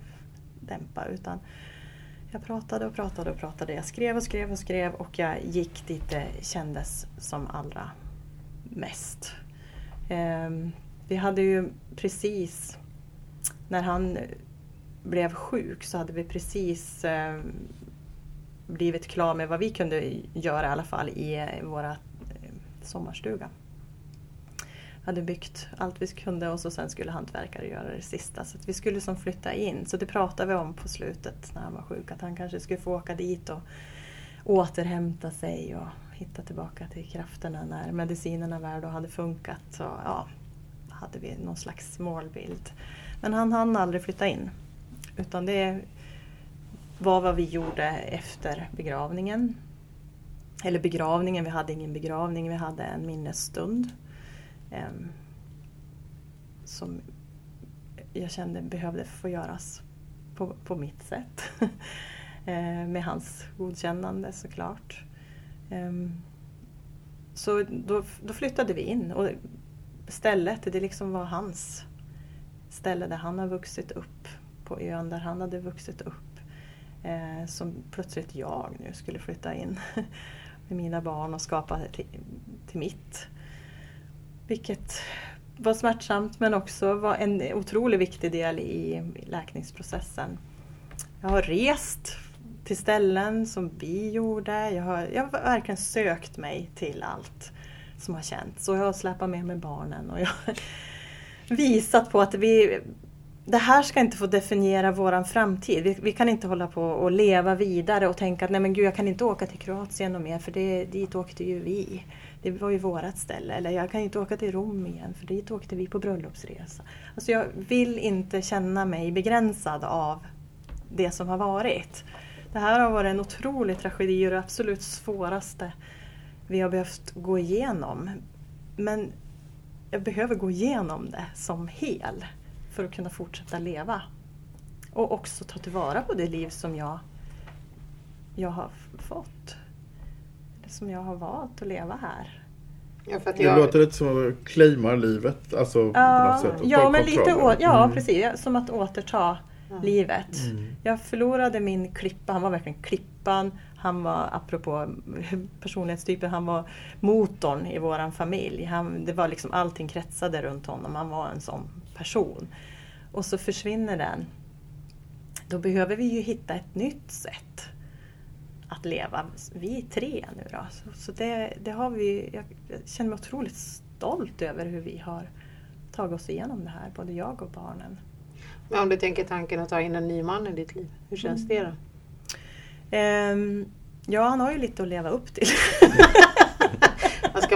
dämpa utan jag pratade och pratade och pratade. Jag skrev och skrev och skrev och jag gick dit det kändes som allra mest. Eh, vi hade ju precis, när han blev sjuk så hade vi precis eh, blivit klara med vad vi kunde göra i alla fall i eh, våra eh, sommarstuga. Vi hade byggt allt vi kunde och så sen skulle hantverkare göra det sista. Så vi skulle som flytta in. Så det pratade vi om på slutet när han var sjuk. Att han kanske skulle få åka dit och återhämta sig och hitta tillbaka till krafterna när medicinerna väl då hade funkat. Så ja, hade vi någon slags målbild. Men han hann aldrig flytta in. Utan det var vad vi gjorde efter begravningen. Eller begravningen, vi hade ingen begravning, vi hade en minnesstund. Eh, som jag kände behövde få göras på, på mitt sätt. [LAUGHS] eh, med hans godkännande såklart. Eh, så då, då, flyttade vi in och stället, det liksom var hans ställe där han har vuxit upp på ön där han hade vuxit upp. Eh, som plötsligt jag nu skulle flytta in [LAUGHS] med mina barn och skapa till, till mitt. Vilket var smärtsamt men också var en otroligt viktig del i läkningsprocessen. Jag har rest till ställen som vi gjorde. Jag har, jag har verkligen sökt mig till allt som har känts. Och jag har släpat med mig barnen och jag har [LAUGHS] visat på att vi, det här ska inte få definiera våran framtid. Vi, vi, kan inte hålla på och leva vidare och tänka att nej men gud jag kan inte åka till Kroatien och mer för det, dit åkte ju vi. Det var ju vårat ställe. Eller jag kan inte åka till Rom igen för dit åkte vi på bröllopsresa. Alltså jag vill inte känna mig begränsad av det som har varit. Det här har varit en otrolig tragedi och det absolut svåraste vi har behövt gå igenom. Men jag behöver gå igenom det som hel för att kunna fortsätta leva. Och också ta tillvara på det liv som jag, jag har fått. Det som jag har valt att leva här. Ja, för att jag... Det låter lite som att claima livet. Alltså, ja, sätt, ja, men lite å, ja mm. precis. Som att återta mm. livet. Mm. Jag förlorade min klippa. Han var verkligen klippan. Han var, apropå personlighetstypen, han var motorn i våran familj. Han, det var liksom allting kretsade runt honom. Han var en sån person. Och så försvinner den. Då behöver vi ju hitta ett nytt sätt att leva. Vi är tre nu då. Så, så det, det, har vi, jag känner mig otroligt stolt över hur vi har tagit oss igenom det här, både jag och barnen. Men om du tänker tanken att ta in en ny man i ditt liv, hur känns mm. det då? Um, ja, han har ju lite att leva upp till. [LAUGHS]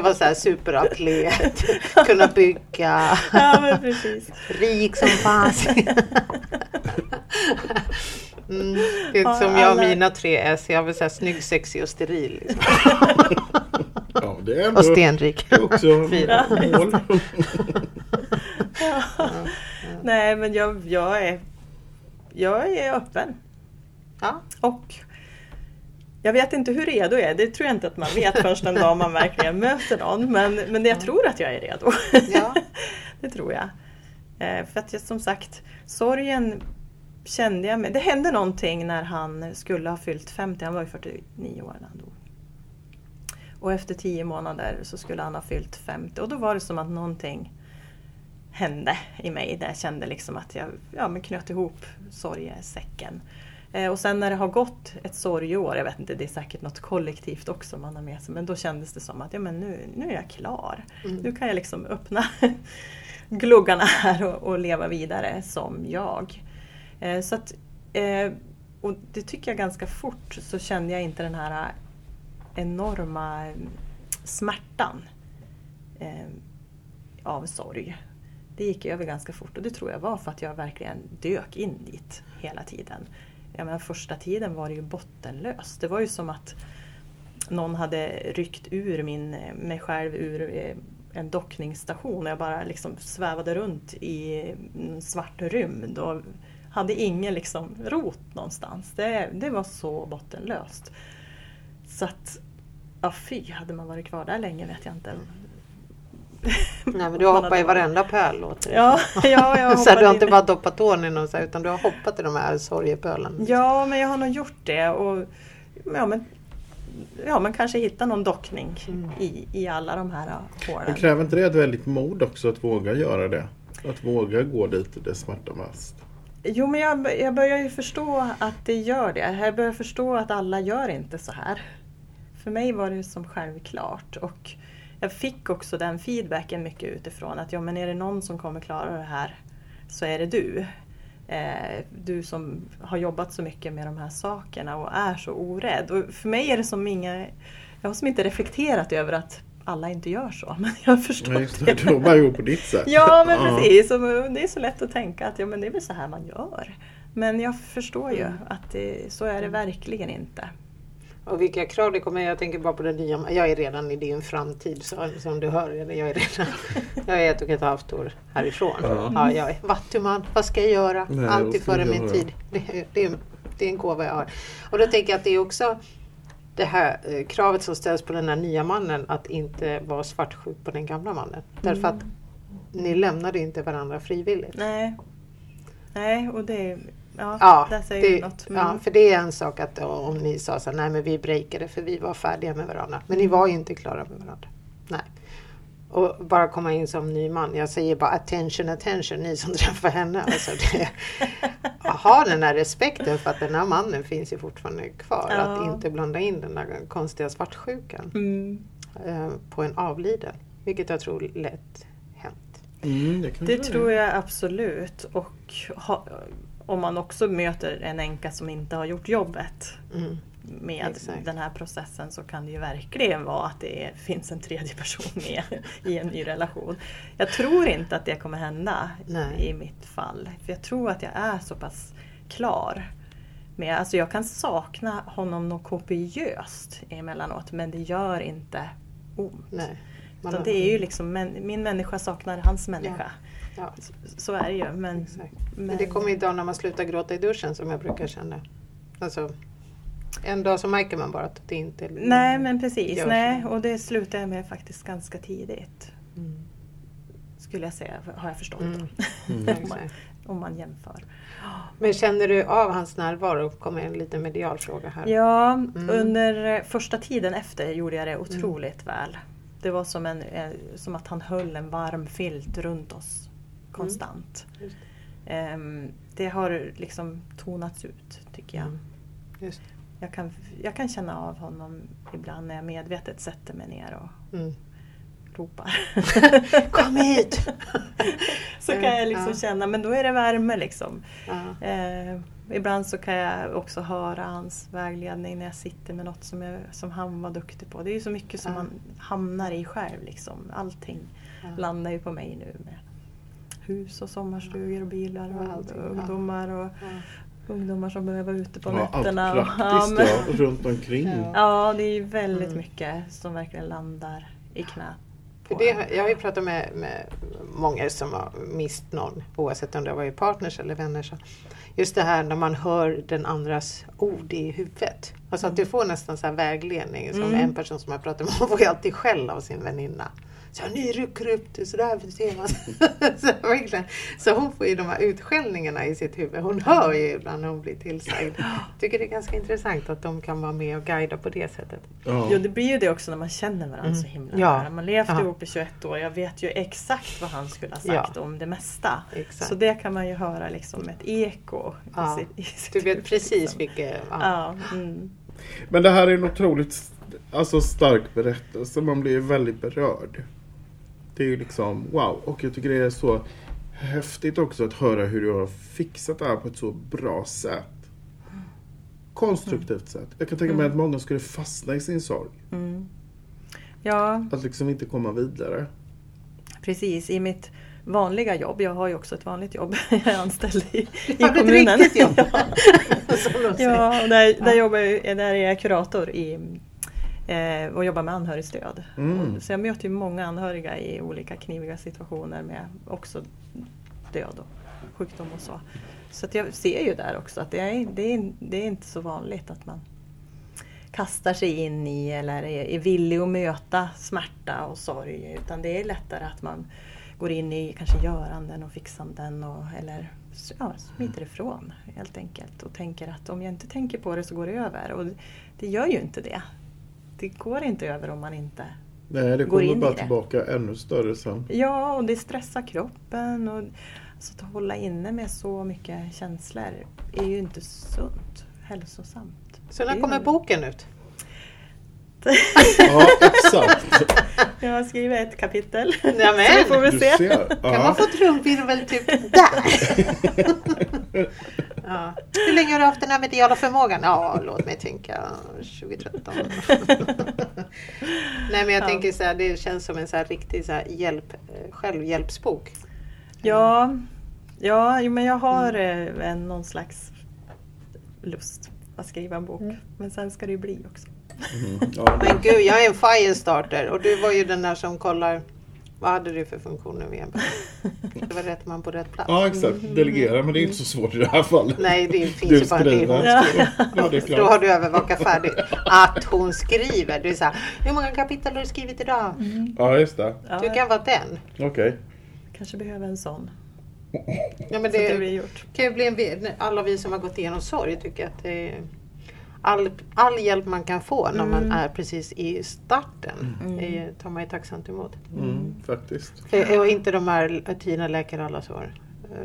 Ska vara så här superatlet, [LAUGHS] kunna bygga, ja, rik som fasen. Mm, det är som jag och mina tre S. Jag vill säga snygg, sexig och steril. Liksom. [LAUGHS] Ja, det är ändå, och stenrik. Det är också [LAUGHS] Fyra. mål. Ja. Ja. Nej, men jag, jag, är, jag är öppen. Ja. Och jag vet inte hur redo jag är, det tror jag inte att man vet först den dag man verkligen möter någon. Men, men jag tror att jag är redo. Ja. [LAUGHS] det tror jag. Eh, för att jag, som sagt, sorgen kände jag med. Det hände någonting när han skulle ha fyllt 50, han var ju 49 år när han dog. Och efter 10 månader så skulle han ha fyllt 50 och då var det som att någonting hände i mig där jag kände liksom att jag ja, men knöt ihop sorgesäcken. Eh, och sen när det har gått ett sorgeår, jag vet inte, det är säkert något kollektivt också man har med sig, men då kändes det som att ja, men nu, nu är jag klar. Mm. Nu kan jag liksom öppna [LAUGHS] gluggarna här och, och leva vidare som jag. Eh, så att, eh, och det tycker jag ganska fort så kände jag inte den här enorma smärtan eh, av sorg, det gick över ganska fort och det tror jag var för att jag verkligen dök in dit hela tiden. Jag menar, första tiden var det ju bottenlöst. Det var ju som att någon hade ryckt ur min, mig själv ur eh, en dockningsstation och jag bara liksom svävade runt i en svart rymd och hade ingen liksom rot någonstans. Det, det var så bottenlöst. Så att, ja fy, hade man varit kvar där länge vet jag inte. [LAUGHS] Nej men du har hoppat i varenda pöl låter det Ja, [LAUGHS] ja jag [LAUGHS] så Du har in. inte bara doppat tån i någon så här, utan du har hoppat i de här sorgepölen. Ja, men jag har nog gjort det. Och, ja, men, ja, men kanske hitta någon dockning Mm. i, i alla de här Men hålen. kräver inte det ett väldigt mod också att våga göra det? Att våga gå dit det smärtar mest? Jo, men jag, jag börjar ju förstå att det gör det. Jag börjar förstå att alla gör inte så här. För mig var det som självklart. Och jag fick också den feedbacken mycket utifrån att ja, men är det någon som kommer klara det här så är det du. Eh, du som har jobbat så mycket med de här sakerna och är så orädd. Och för mig är det som inga... Jag har som inte reflekterat över att alla inte gör så. [LAUGHS] Men jag har förstått Nej, det, du har bara gjort på ditt sätt. Ja men precis, och det är så lätt att tänka att ja, men det är väl så här man gör. Men jag förstår ju att det, så är det verkligen inte. Och vilka krav det kommer. Jag tänker bara på det nya. Jag är redan i din framtid så, som du hör. eller Jag är, redan, [LAUGHS] jag är ett och ett halvt år härifrån. Ja. Ja, jag är vattuman. Vad ska jag göra? Nej, Alltid ska före min tid. Det, det, är- det är en gåva jag har. Och då tänker jag att det är också det här eh, kravet som ställs på den här nya mannen att inte vara svartsjuk på den gamla mannen. Därför att ni lämnade inte varandra frivilligt. Nej, Nej och det, ja, Ja, där säger det, något. Mm. ja, för det är en sak att om ni sa så här, nej men vi breakade för vi var färdiga med varandra. Men ni var ju inte klara med varandra. Nej. Och bara komma in som ny man. Jag säger bara attention, attention, ni som [LAUGHS] träffar henne. Alltså det, [LAUGHS] ha den här respekten för att den här mannen finns ju fortfarande kvar. Ja. Att inte blanda in den där konstiga svartsjukan Mm. eh, på en avliden. Vilket jag tror lätt hänt. Mm, det kan Det tror jag absolut. Och ha, om man också möter en änka som inte har gjort jobbet Mm. med Exakt. den här processen så kan det ju verkligen vara att det är, finns en tredje person med [LAUGHS] i en ny relation. Jag tror inte att det kommer hända Nej. i mitt fall. För jag tror att jag är så pass klar. Med, alltså jag kan sakna honom något kopiöst emellanåt men det gör inte ont. Nej. Har- det är ju liksom, min människa saknar hans människa. ja. Så, så är det ju. Men. Men det kommer ju dagar när man slutar gråta i duschen som jag brukar känna. Alltså, en dag så märker man bara att det inte Nej men precis, nej, och det slutar jag med faktiskt ganska tidigt. Mm. Skulle jag säga, har jag förstått. Mm. [LAUGHS] om, man, Exakt. om man jämför. Men känner du av hans närvaro? kommer en liten medial fråga här. Ja, Mm. under första tiden efter gjorde jag det otroligt väl. Det var som, en, eh, som att han höll en varm filt runt oss konstant. Just Ehm, det har liksom tonats ut tycker jag. Mm. Jag kan, jag kan känna av honom ibland när jag medvetet sätter mig ner och Mm. ropar. [LAUGHS] Kom hit! [LAUGHS] så kan jag liksom Ja. känna, men då är det värme liksom. Ja. Eh, ibland så kan jag också höra hans vägledning när jag sitter med något som, jag, som han var duktig på. Det är ju så mycket som Ja. man hamnar i själv. Liksom. Allting Ja. landar ju på mig nu med hus och sommarstugor och bilar och Ja, allting, ja. ungdomar och Ja. ungdomar som behöver vara ute på Ja, allt nätterna. och- praktiskt men- ja, runt omkring. Ja. Ja, det är ju väldigt Mm. mycket som verkligen landar i knät. Det, jag har ju pratat med, med många som har mist någon, oavsett om det har varit partners eller vänner. Så just det här när man hör den andras ord i huvudet. Alltså att du får nästan så här vägledning. Som Mm. en person som jag pratade med, hon får ju alltid skäll av sin väninna. Så ni rycker upp det sådär man. så, [LAUGHS] så hon får ju de här utskällningarna i sitt huvud. Hon hör ju ibland när hon blir tillsagd. tycker det är ganska intressant att de kan vara med och guida på det sättet. Ja. Jo, det blir ju det också när man känner varandra så himla Mm. Ja. nära. Man levt Ja. ihop i 21 år. Jag vet ju exakt vad han skulle ha sagt Ja. om det mesta. Exakt. Så det kan man ju höra liksom ett eko. Ja. I sitt, i sitt Du vet huvud, precis liksom. vilket... Ja. Ja, mm. Men det här är en otroligt alltså, stark berättelse. Man blir väldigt berörd. Det är ju liksom wow. Och jag tycker det är så häftigt också att höra hur du har fixat det här på ett så bra sätt. Konstruktivt sätt. Jag kan tänka mig att många skulle fastna i sin sorg. Mm. Ja, Att liksom inte komma vidare. precis. I mitt vanliga jobb, jag har ju också ett vanligt jobb, [LAUGHS] jag är anställd i, i [LAUGHS] du ett kommunen. riktigt jobb? [LAUGHS] ja, ja och där, där, jobbar jag, där är jag kurator i, eh, och jobbar med anhörigstöd. Mm. Så jag möter ju många anhöriga i olika kniviga situationer med också död och sjukdom och så. Så jag ser ju där också att det är, det, är, det är inte så vanligt att man kastar sig in i eller är, är villig att möta smärta och sorg. Utan det är lättare att man går in i kanske göranden och fixanden och, eller ja, smiter ifrån helt enkelt. Och tänker att om jag inte tänker på det så går det över. Och det gör ju inte det. Det går inte över om man inte... Nej, det kommer bara det. tillbaka ännu större sen. Ja, och det stressar kroppen. Och, alltså, att hålla inne med så mycket känslor är ju inte sunt, hälsosamt. Så Det när är kommer ju- boken ut? Ja, exakt. [LAUGHS] Jag har skrivit ett kapitel. Nämen. så vi får väl Du se. ser. Kan man få trumvirvel typ där? [LAUGHS] ja. Hur länge har du haft den här mediala förmågan? Ja, låt mig tänka 2013. [LAUGHS] Nej men jag Ja. tänker så här, det känns som en så här riktig så här hjälp, eh, självhjälpsbok. Ja, ja jo, men jag har Mm. en, någon slags lust att skriva en bok. Mm. Men sen ska det ju bli också. Mm. Ja, [LAUGHS] Men gud, jag är en firestarter och du var ju den där som kollar vad hade du för funktioner vid en [LAUGHS] Det var rätt man på rätt plats. ja, exakt. Delegera, men det är inte så svårt i det här fallet. Nej, det finns Du ju bara det skriver. Ja, det Då har du övervakat färdigt. Att hon skriver. Du är så här, hur många kapitel har du skrivit idag? Ja, just det. Ja, Du kan vara den. Okej. kanske behöver en sån. Ja, men det det blir gjort. kan ju bli en, alla vi som har gått igenom sorg tycker att det är all, all hjälp man kan få när man Mm. är precis i starten Mm. är, tar man ju tacksamt emot. Mm, faktiskt. För, och inte de här Tina läker alla sår.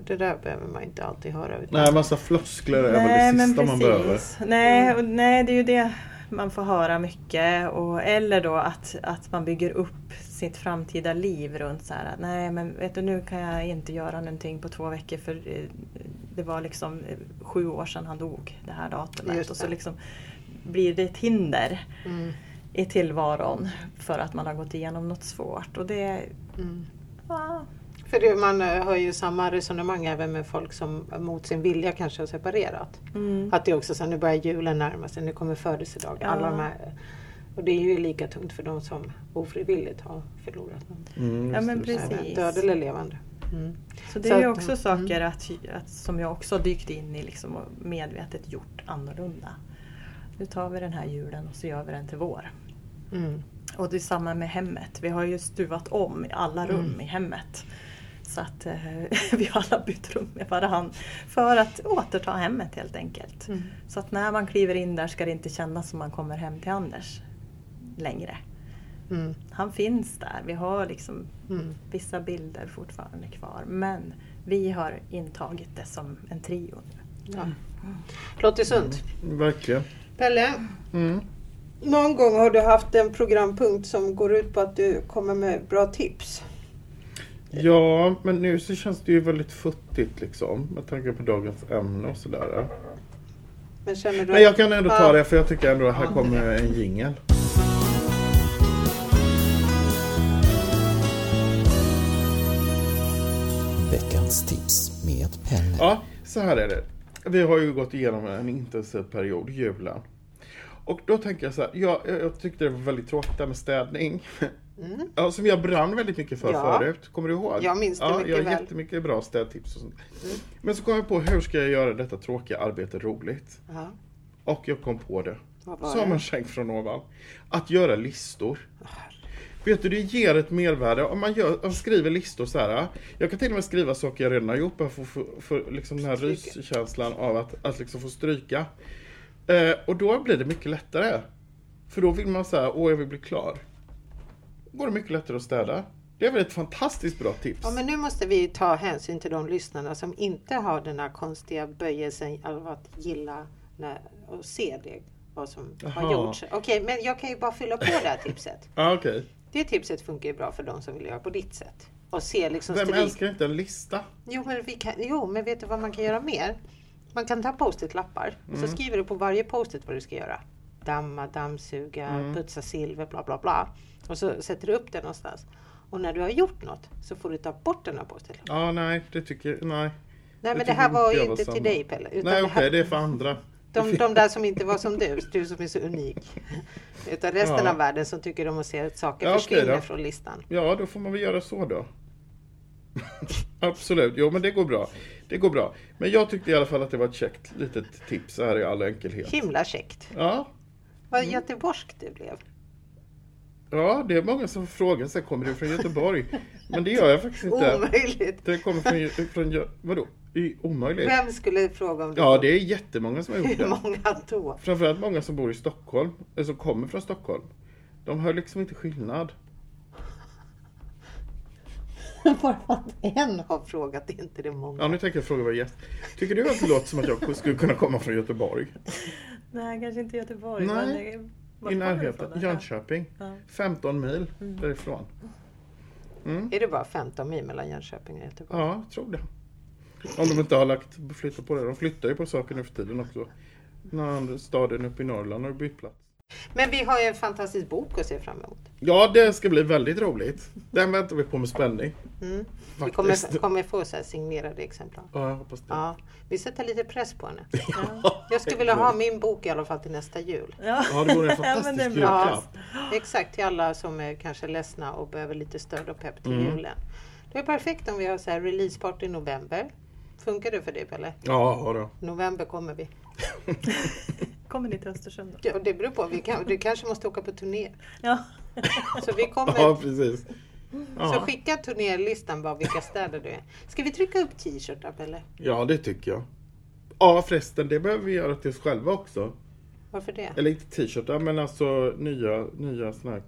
Det där behöver man inte alltid höra. Utan, Nej, massa floskler är Nej, väl det men sista man behöver. Nej, och, nej, det är ju det man får höra mycket. Och, eller då att, att man bygger upp sitt framtida liv runt så här att nej men vet du nu kan jag inte göra någonting på två veckor för eh, det var liksom eh, sju år sedan han dog det här datumet. Just Och så det. liksom blir det ett hinder Mm, i tillvaron för att man har gått igenom något svårt. Och det, mm. ja, För det, man eh, hör ju samma resonemang även med folk som mot sin vilja kanske har separerat. mm, Att det är också så nu börjar julen närma sig, nu kommer födelsedagen. Ja. Alla de här, och det är ju lika tungt för de som ofrivilligt har förlorat någon. Mm, Ja, men det, det. Precis. Död eller levande. Mm. Så det Så är ju också mm. saker att, att, som jag också har dykt in i liksom och medvetet gjort annorlunda. Nu tar vi den här julen och så gör vi den till vår. Mm. Och det är samma med hemmet. Vi har ju stuvat om i alla rum Mm. i hemmet. Så att eh, [LAUGHS] vi har alla bytt rum med varandra för att återta hemmet helt enkelt. Mm. Så att när man kliver in där ska det inte kännas som man kommer hem till Anders längre. Mm. Han finns där. Vi har liksom Mm. vissa bilder fortfarande kvar. Men vi har intagit det som en trio nu. Ja. Låter sunt. Verkligen. Pelle, Mm. någon gång har du haft en programpunkt som går ut på att du kommer med bra tips. Ja, men nu så känns det ju väldigt futtigt liksom. Med tanke på dagens ämne och sådär. Men känner du Men jag kan ändå ta det för jag tycker ändå att här kommer en jingel. Veckans tips med Pelle. Ja, så här är det. Vi har ju gått igenom en intensiv period, julen. Och då tänker jag så här, jag, jag tyckte det var väldigt tråkigt det här med städning. Mm. Ja, som jag brann väldigt mycket för Ja. förut. Kommer du ihåg? Jag minns det ja, mycket jag har väl. jättemycket bra städtips och sånt. Mm. Men så kom jag på, hur ska jag göra detta tråkiga arbete roligt? Ja. Och jag kom på det. Som en skänk från ovan. Att göra listor. Vet du, det ger ett mervärde om man, gör, om man skriver listor så här. Jag kan till och med skriva saker jag redan har gjort bara för, för, för liksom den här ryskänslan av att, att liksom få stryka. Eh, och då blir det mycket lättare. För då vill man säga, åh jag vill bli klar. Då går det mycket lättare att städa. Det är väl ett fantastiskt bra tips? Ja, men nu måste vi ta hänsyn till de lyssnarna som inte har den här konstiga böjelsen av att gilla när, och se det, vad som har Jaha. gjorts. Okej, men jag kan ju bara fylla på det här tipset. Ja, okej. Det tipset funkar ju bra för de som vill göra på ditt sätt. Och se liksom Vem stryk. älskar inte en lista? Jo men, vi kan, jo, men vet du vad man kan göra mer? Man kan ta post-it-lappar och Mm. så skriver du på varje post-it vad du ska göra. damma, dammsuga, Mm. putsa silver, bla bla bla. Och så sätter du upp den någonstans. Och när du har gjort något så får du ta bort den här påställningen. Ja, nej, det tycker nej. Nej Det men det här var jag ju inte samma. till dig Pelle. Nej, det okej, här, det är för andra. De, de där som inte var som du, du som är så unik. Utan resten Ja. av världen som tycker om att se att saker Ja, försvinner då. från listan. Ja, då får man väl göra så då. [LAUGHS] Absolut, jo men det går bra. Det går bra. Men jag tyckte i alla fall att det var ett käckt litet tips här i all enkelhet. Himla käckt. Ja, Vad Mm. göteborgskt det blev. Ja, det är många som frågar sig, kommer du från Göteborg? Men det gör jag faktiskt inte. Omöjligt. Det kommer från, från vadå? I, omöjligt? Vem skulle fråga om det? Ja, det är jättemånga som har gjort Hur det. många då? Framförallt många som bor i Stockholm, eller som kommer från Stockholm. De hör liksom inte skillnad. [LAUGHS] Bara att en har frågat, är inte det många? Ja, nu tänker jag fråga vår gäst. Tycker du att det låter som att jag skulle kunna komma från Göteborg? Nej, kanske inte Göteborg. Nej, men det- vart I närheten. Jönköping. Ja. 15 mil därifrån. Är det bara 15 mil mellan Jönköping och Göteborg? Ja, jag tror det. Om de inte har lagt flyttat på det. De flyttar ju på saker nu för tiden också. När staden uppe i Norrland har bytt plats. Men vi har ju en fantastisk bok att se fram emot. Ja, det ska bli väldigt roligt. Den väntar vi på med spänning. Mm. Vi kommer, kommer få så här signerade exemplar. Ja, jag hoppas det. Ja, vi sätter lite press på henne. Ja. Jag skulle vilja ha min bok i alla fall till nästa jul. Ja. Ja, det vore en [LAUGHS] Ja, fantastisk bra. julklapp. Exakt, till alla som är kanske ledsna och behöver lite stöd och pepp till Mm. julen. Det är perfekt om vi har så här releaseparty i november. Funkar det för dig Pelle? Ja, då. November kommer vi. [LAUGHS] Kommer ni till Östersund då? Ja, det beror på. Vi kan, du kanske måste åka på turné. Ja. Så vi kommer... Ja, precis. Så Ja. skicka turnélistan bara vilka städer du är. Ska vi trycka upp t-shirtar Pelle? ja, det tycker jag. Ja, förresten, det behöver vi göra till oss själva också. Varför det? Eller inte t-shirtar, men alltså nya, nya såna här.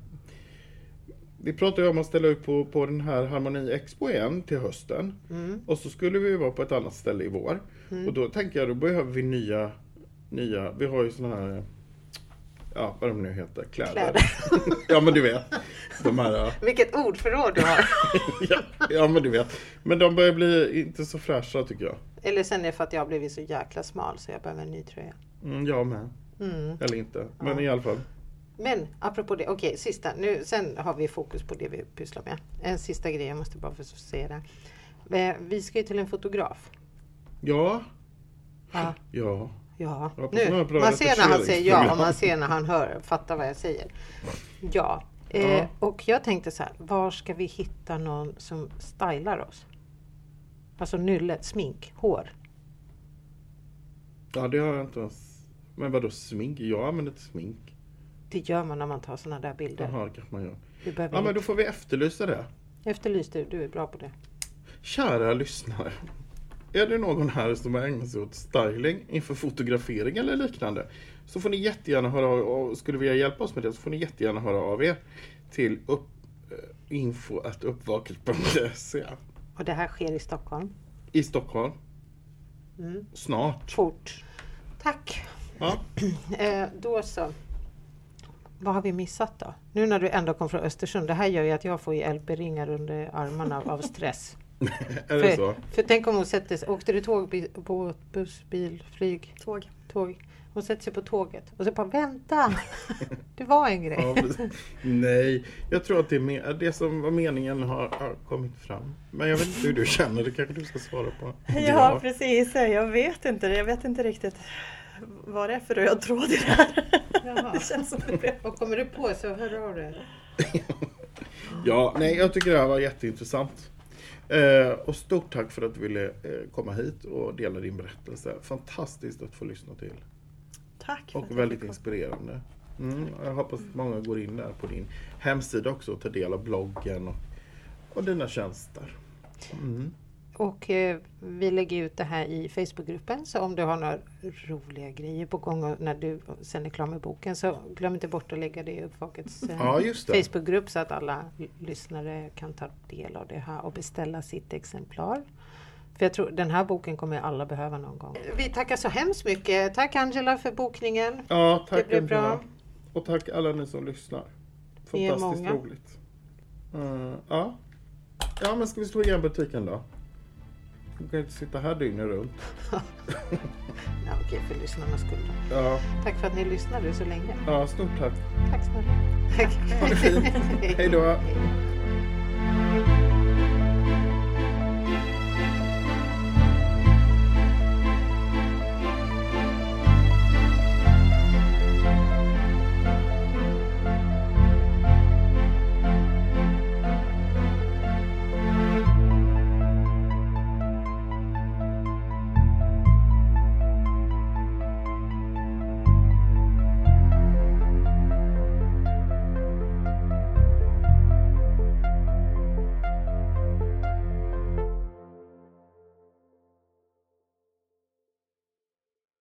Vi pratade ju om att ställa upp på, på den här Harmoni Expo igen till hösten. Mm. Och så skulle vi vara på ett annat ställe i vår. Och då tänker jag, då behöver vi nya, nya, vi har ju såna här, ja vad de nu heter, kläder. Kläder. [LAUGHS] ja men du vet. De här, ja. Vilket ordförråd du har. [LAUGHS] ja, ja men du vet. Men de börjar bli inte så fräscha tycker jag. Eller sen är det för att jag har blivit så jäkla smal så jag behöver en ny tröja. Mm, jag med. Mm. Eller inte. Men i alla fall. Men apropå det, okej sista. Nu, sen har vi fokus på det vi pysslar med. En sista grej, jag måste bara få säga det. Eh, Vi ska ju till en fotograf. Ja. Ja. Ja. Ja, nu. Man ser när han säger ja och man ser när han hör, fattar vad jag säger. Ja. Eh, och jag tänkte så här, var ska vi hitta någon som stylar oss? Alltså nylle, smink, hår. Ja, det har jag inte ens. Men vadå smink? Jag använder inte smink. Det gör man när man tar sådana där bilder. Jaha, det kanske man gör. Ja, men då får vi efterlysa det. Efterlys du, du är bra på det. Kära lyssnare. Är det någon här som har ägnat sig åt styling inför fotografering eller liknande så får ni jättegärna höra av och skulle vilja hjälpa oss med det så får ni jättegärna höra av er till upp, eh, info att uppvaket.se Och det här sker i Stockholm. i Stockholm. Mm. Snart. Fort. Tack. Ja. [CLEARS THROAT] Eh, då så. Vad har vi missat då? Nu när du ändå kom från Östersund. Det här gör ju att jag får ju LP-ringar under armarna av stress. [LAUGHS] är det för, så? för tänk om hon sätter sig, åkte du tåg, båt, buss, bil, flyg, Tåg. tåg. Hon sätter sig på tåget och så bara vänta. [LAUGHS] Det var en grej. Ja. Nej, jag tror att det, är det som var meningen har, har kommit fram. Men jag vet inte hur du känner, det kanske du ska svara på. Ja, precis. Jag vet inte. Jag vet inte riktigt vad det är för röd tråd i det här. Jaha. Det känns som det blev. Och kommer du på så hör av dig. Ja, nej, jag tycker det här var jätteintressant. Eh, och stort tack för att du ville eh, komma hit och dela din berättelse. Fantastiskt att få lyssna till. Tack. Och väldigt inspirerande. Mm, jag hoppas att många går in där på din hemsida också och tar del av bloggen och, och dina tjänster. Mm. Och eh, vi lägger ut det här i Facebookgruppen så om du har några roliga grejer på gång när du sen är klar med boken så glöm inte bort att lägga det i Uppvakets eh, Ja. Facebookgrupp så att alla lyssnare kan ta del av det här och beställa sitt exemplar. För jag tror den här boken kommer alla behöva någon gång. Vi tackar så hemskt mycket. Tack Angela för bokningen. Ja, tack Det blev bra. Angela. Och tack alla ni som lyssnar. Vi är Fantastiskt många. roligt. Eh, ja. ja, men ska vi slå igen butiken då? Du kan inte sitta här dygnet runt. [LAUGHS] Ja, okej, för lyssnarnas skull. då. Ja, Tack för att ni lyssnade så länge. ja stort tack. Tack snälla. Tack. [LAUGHS] Hej då.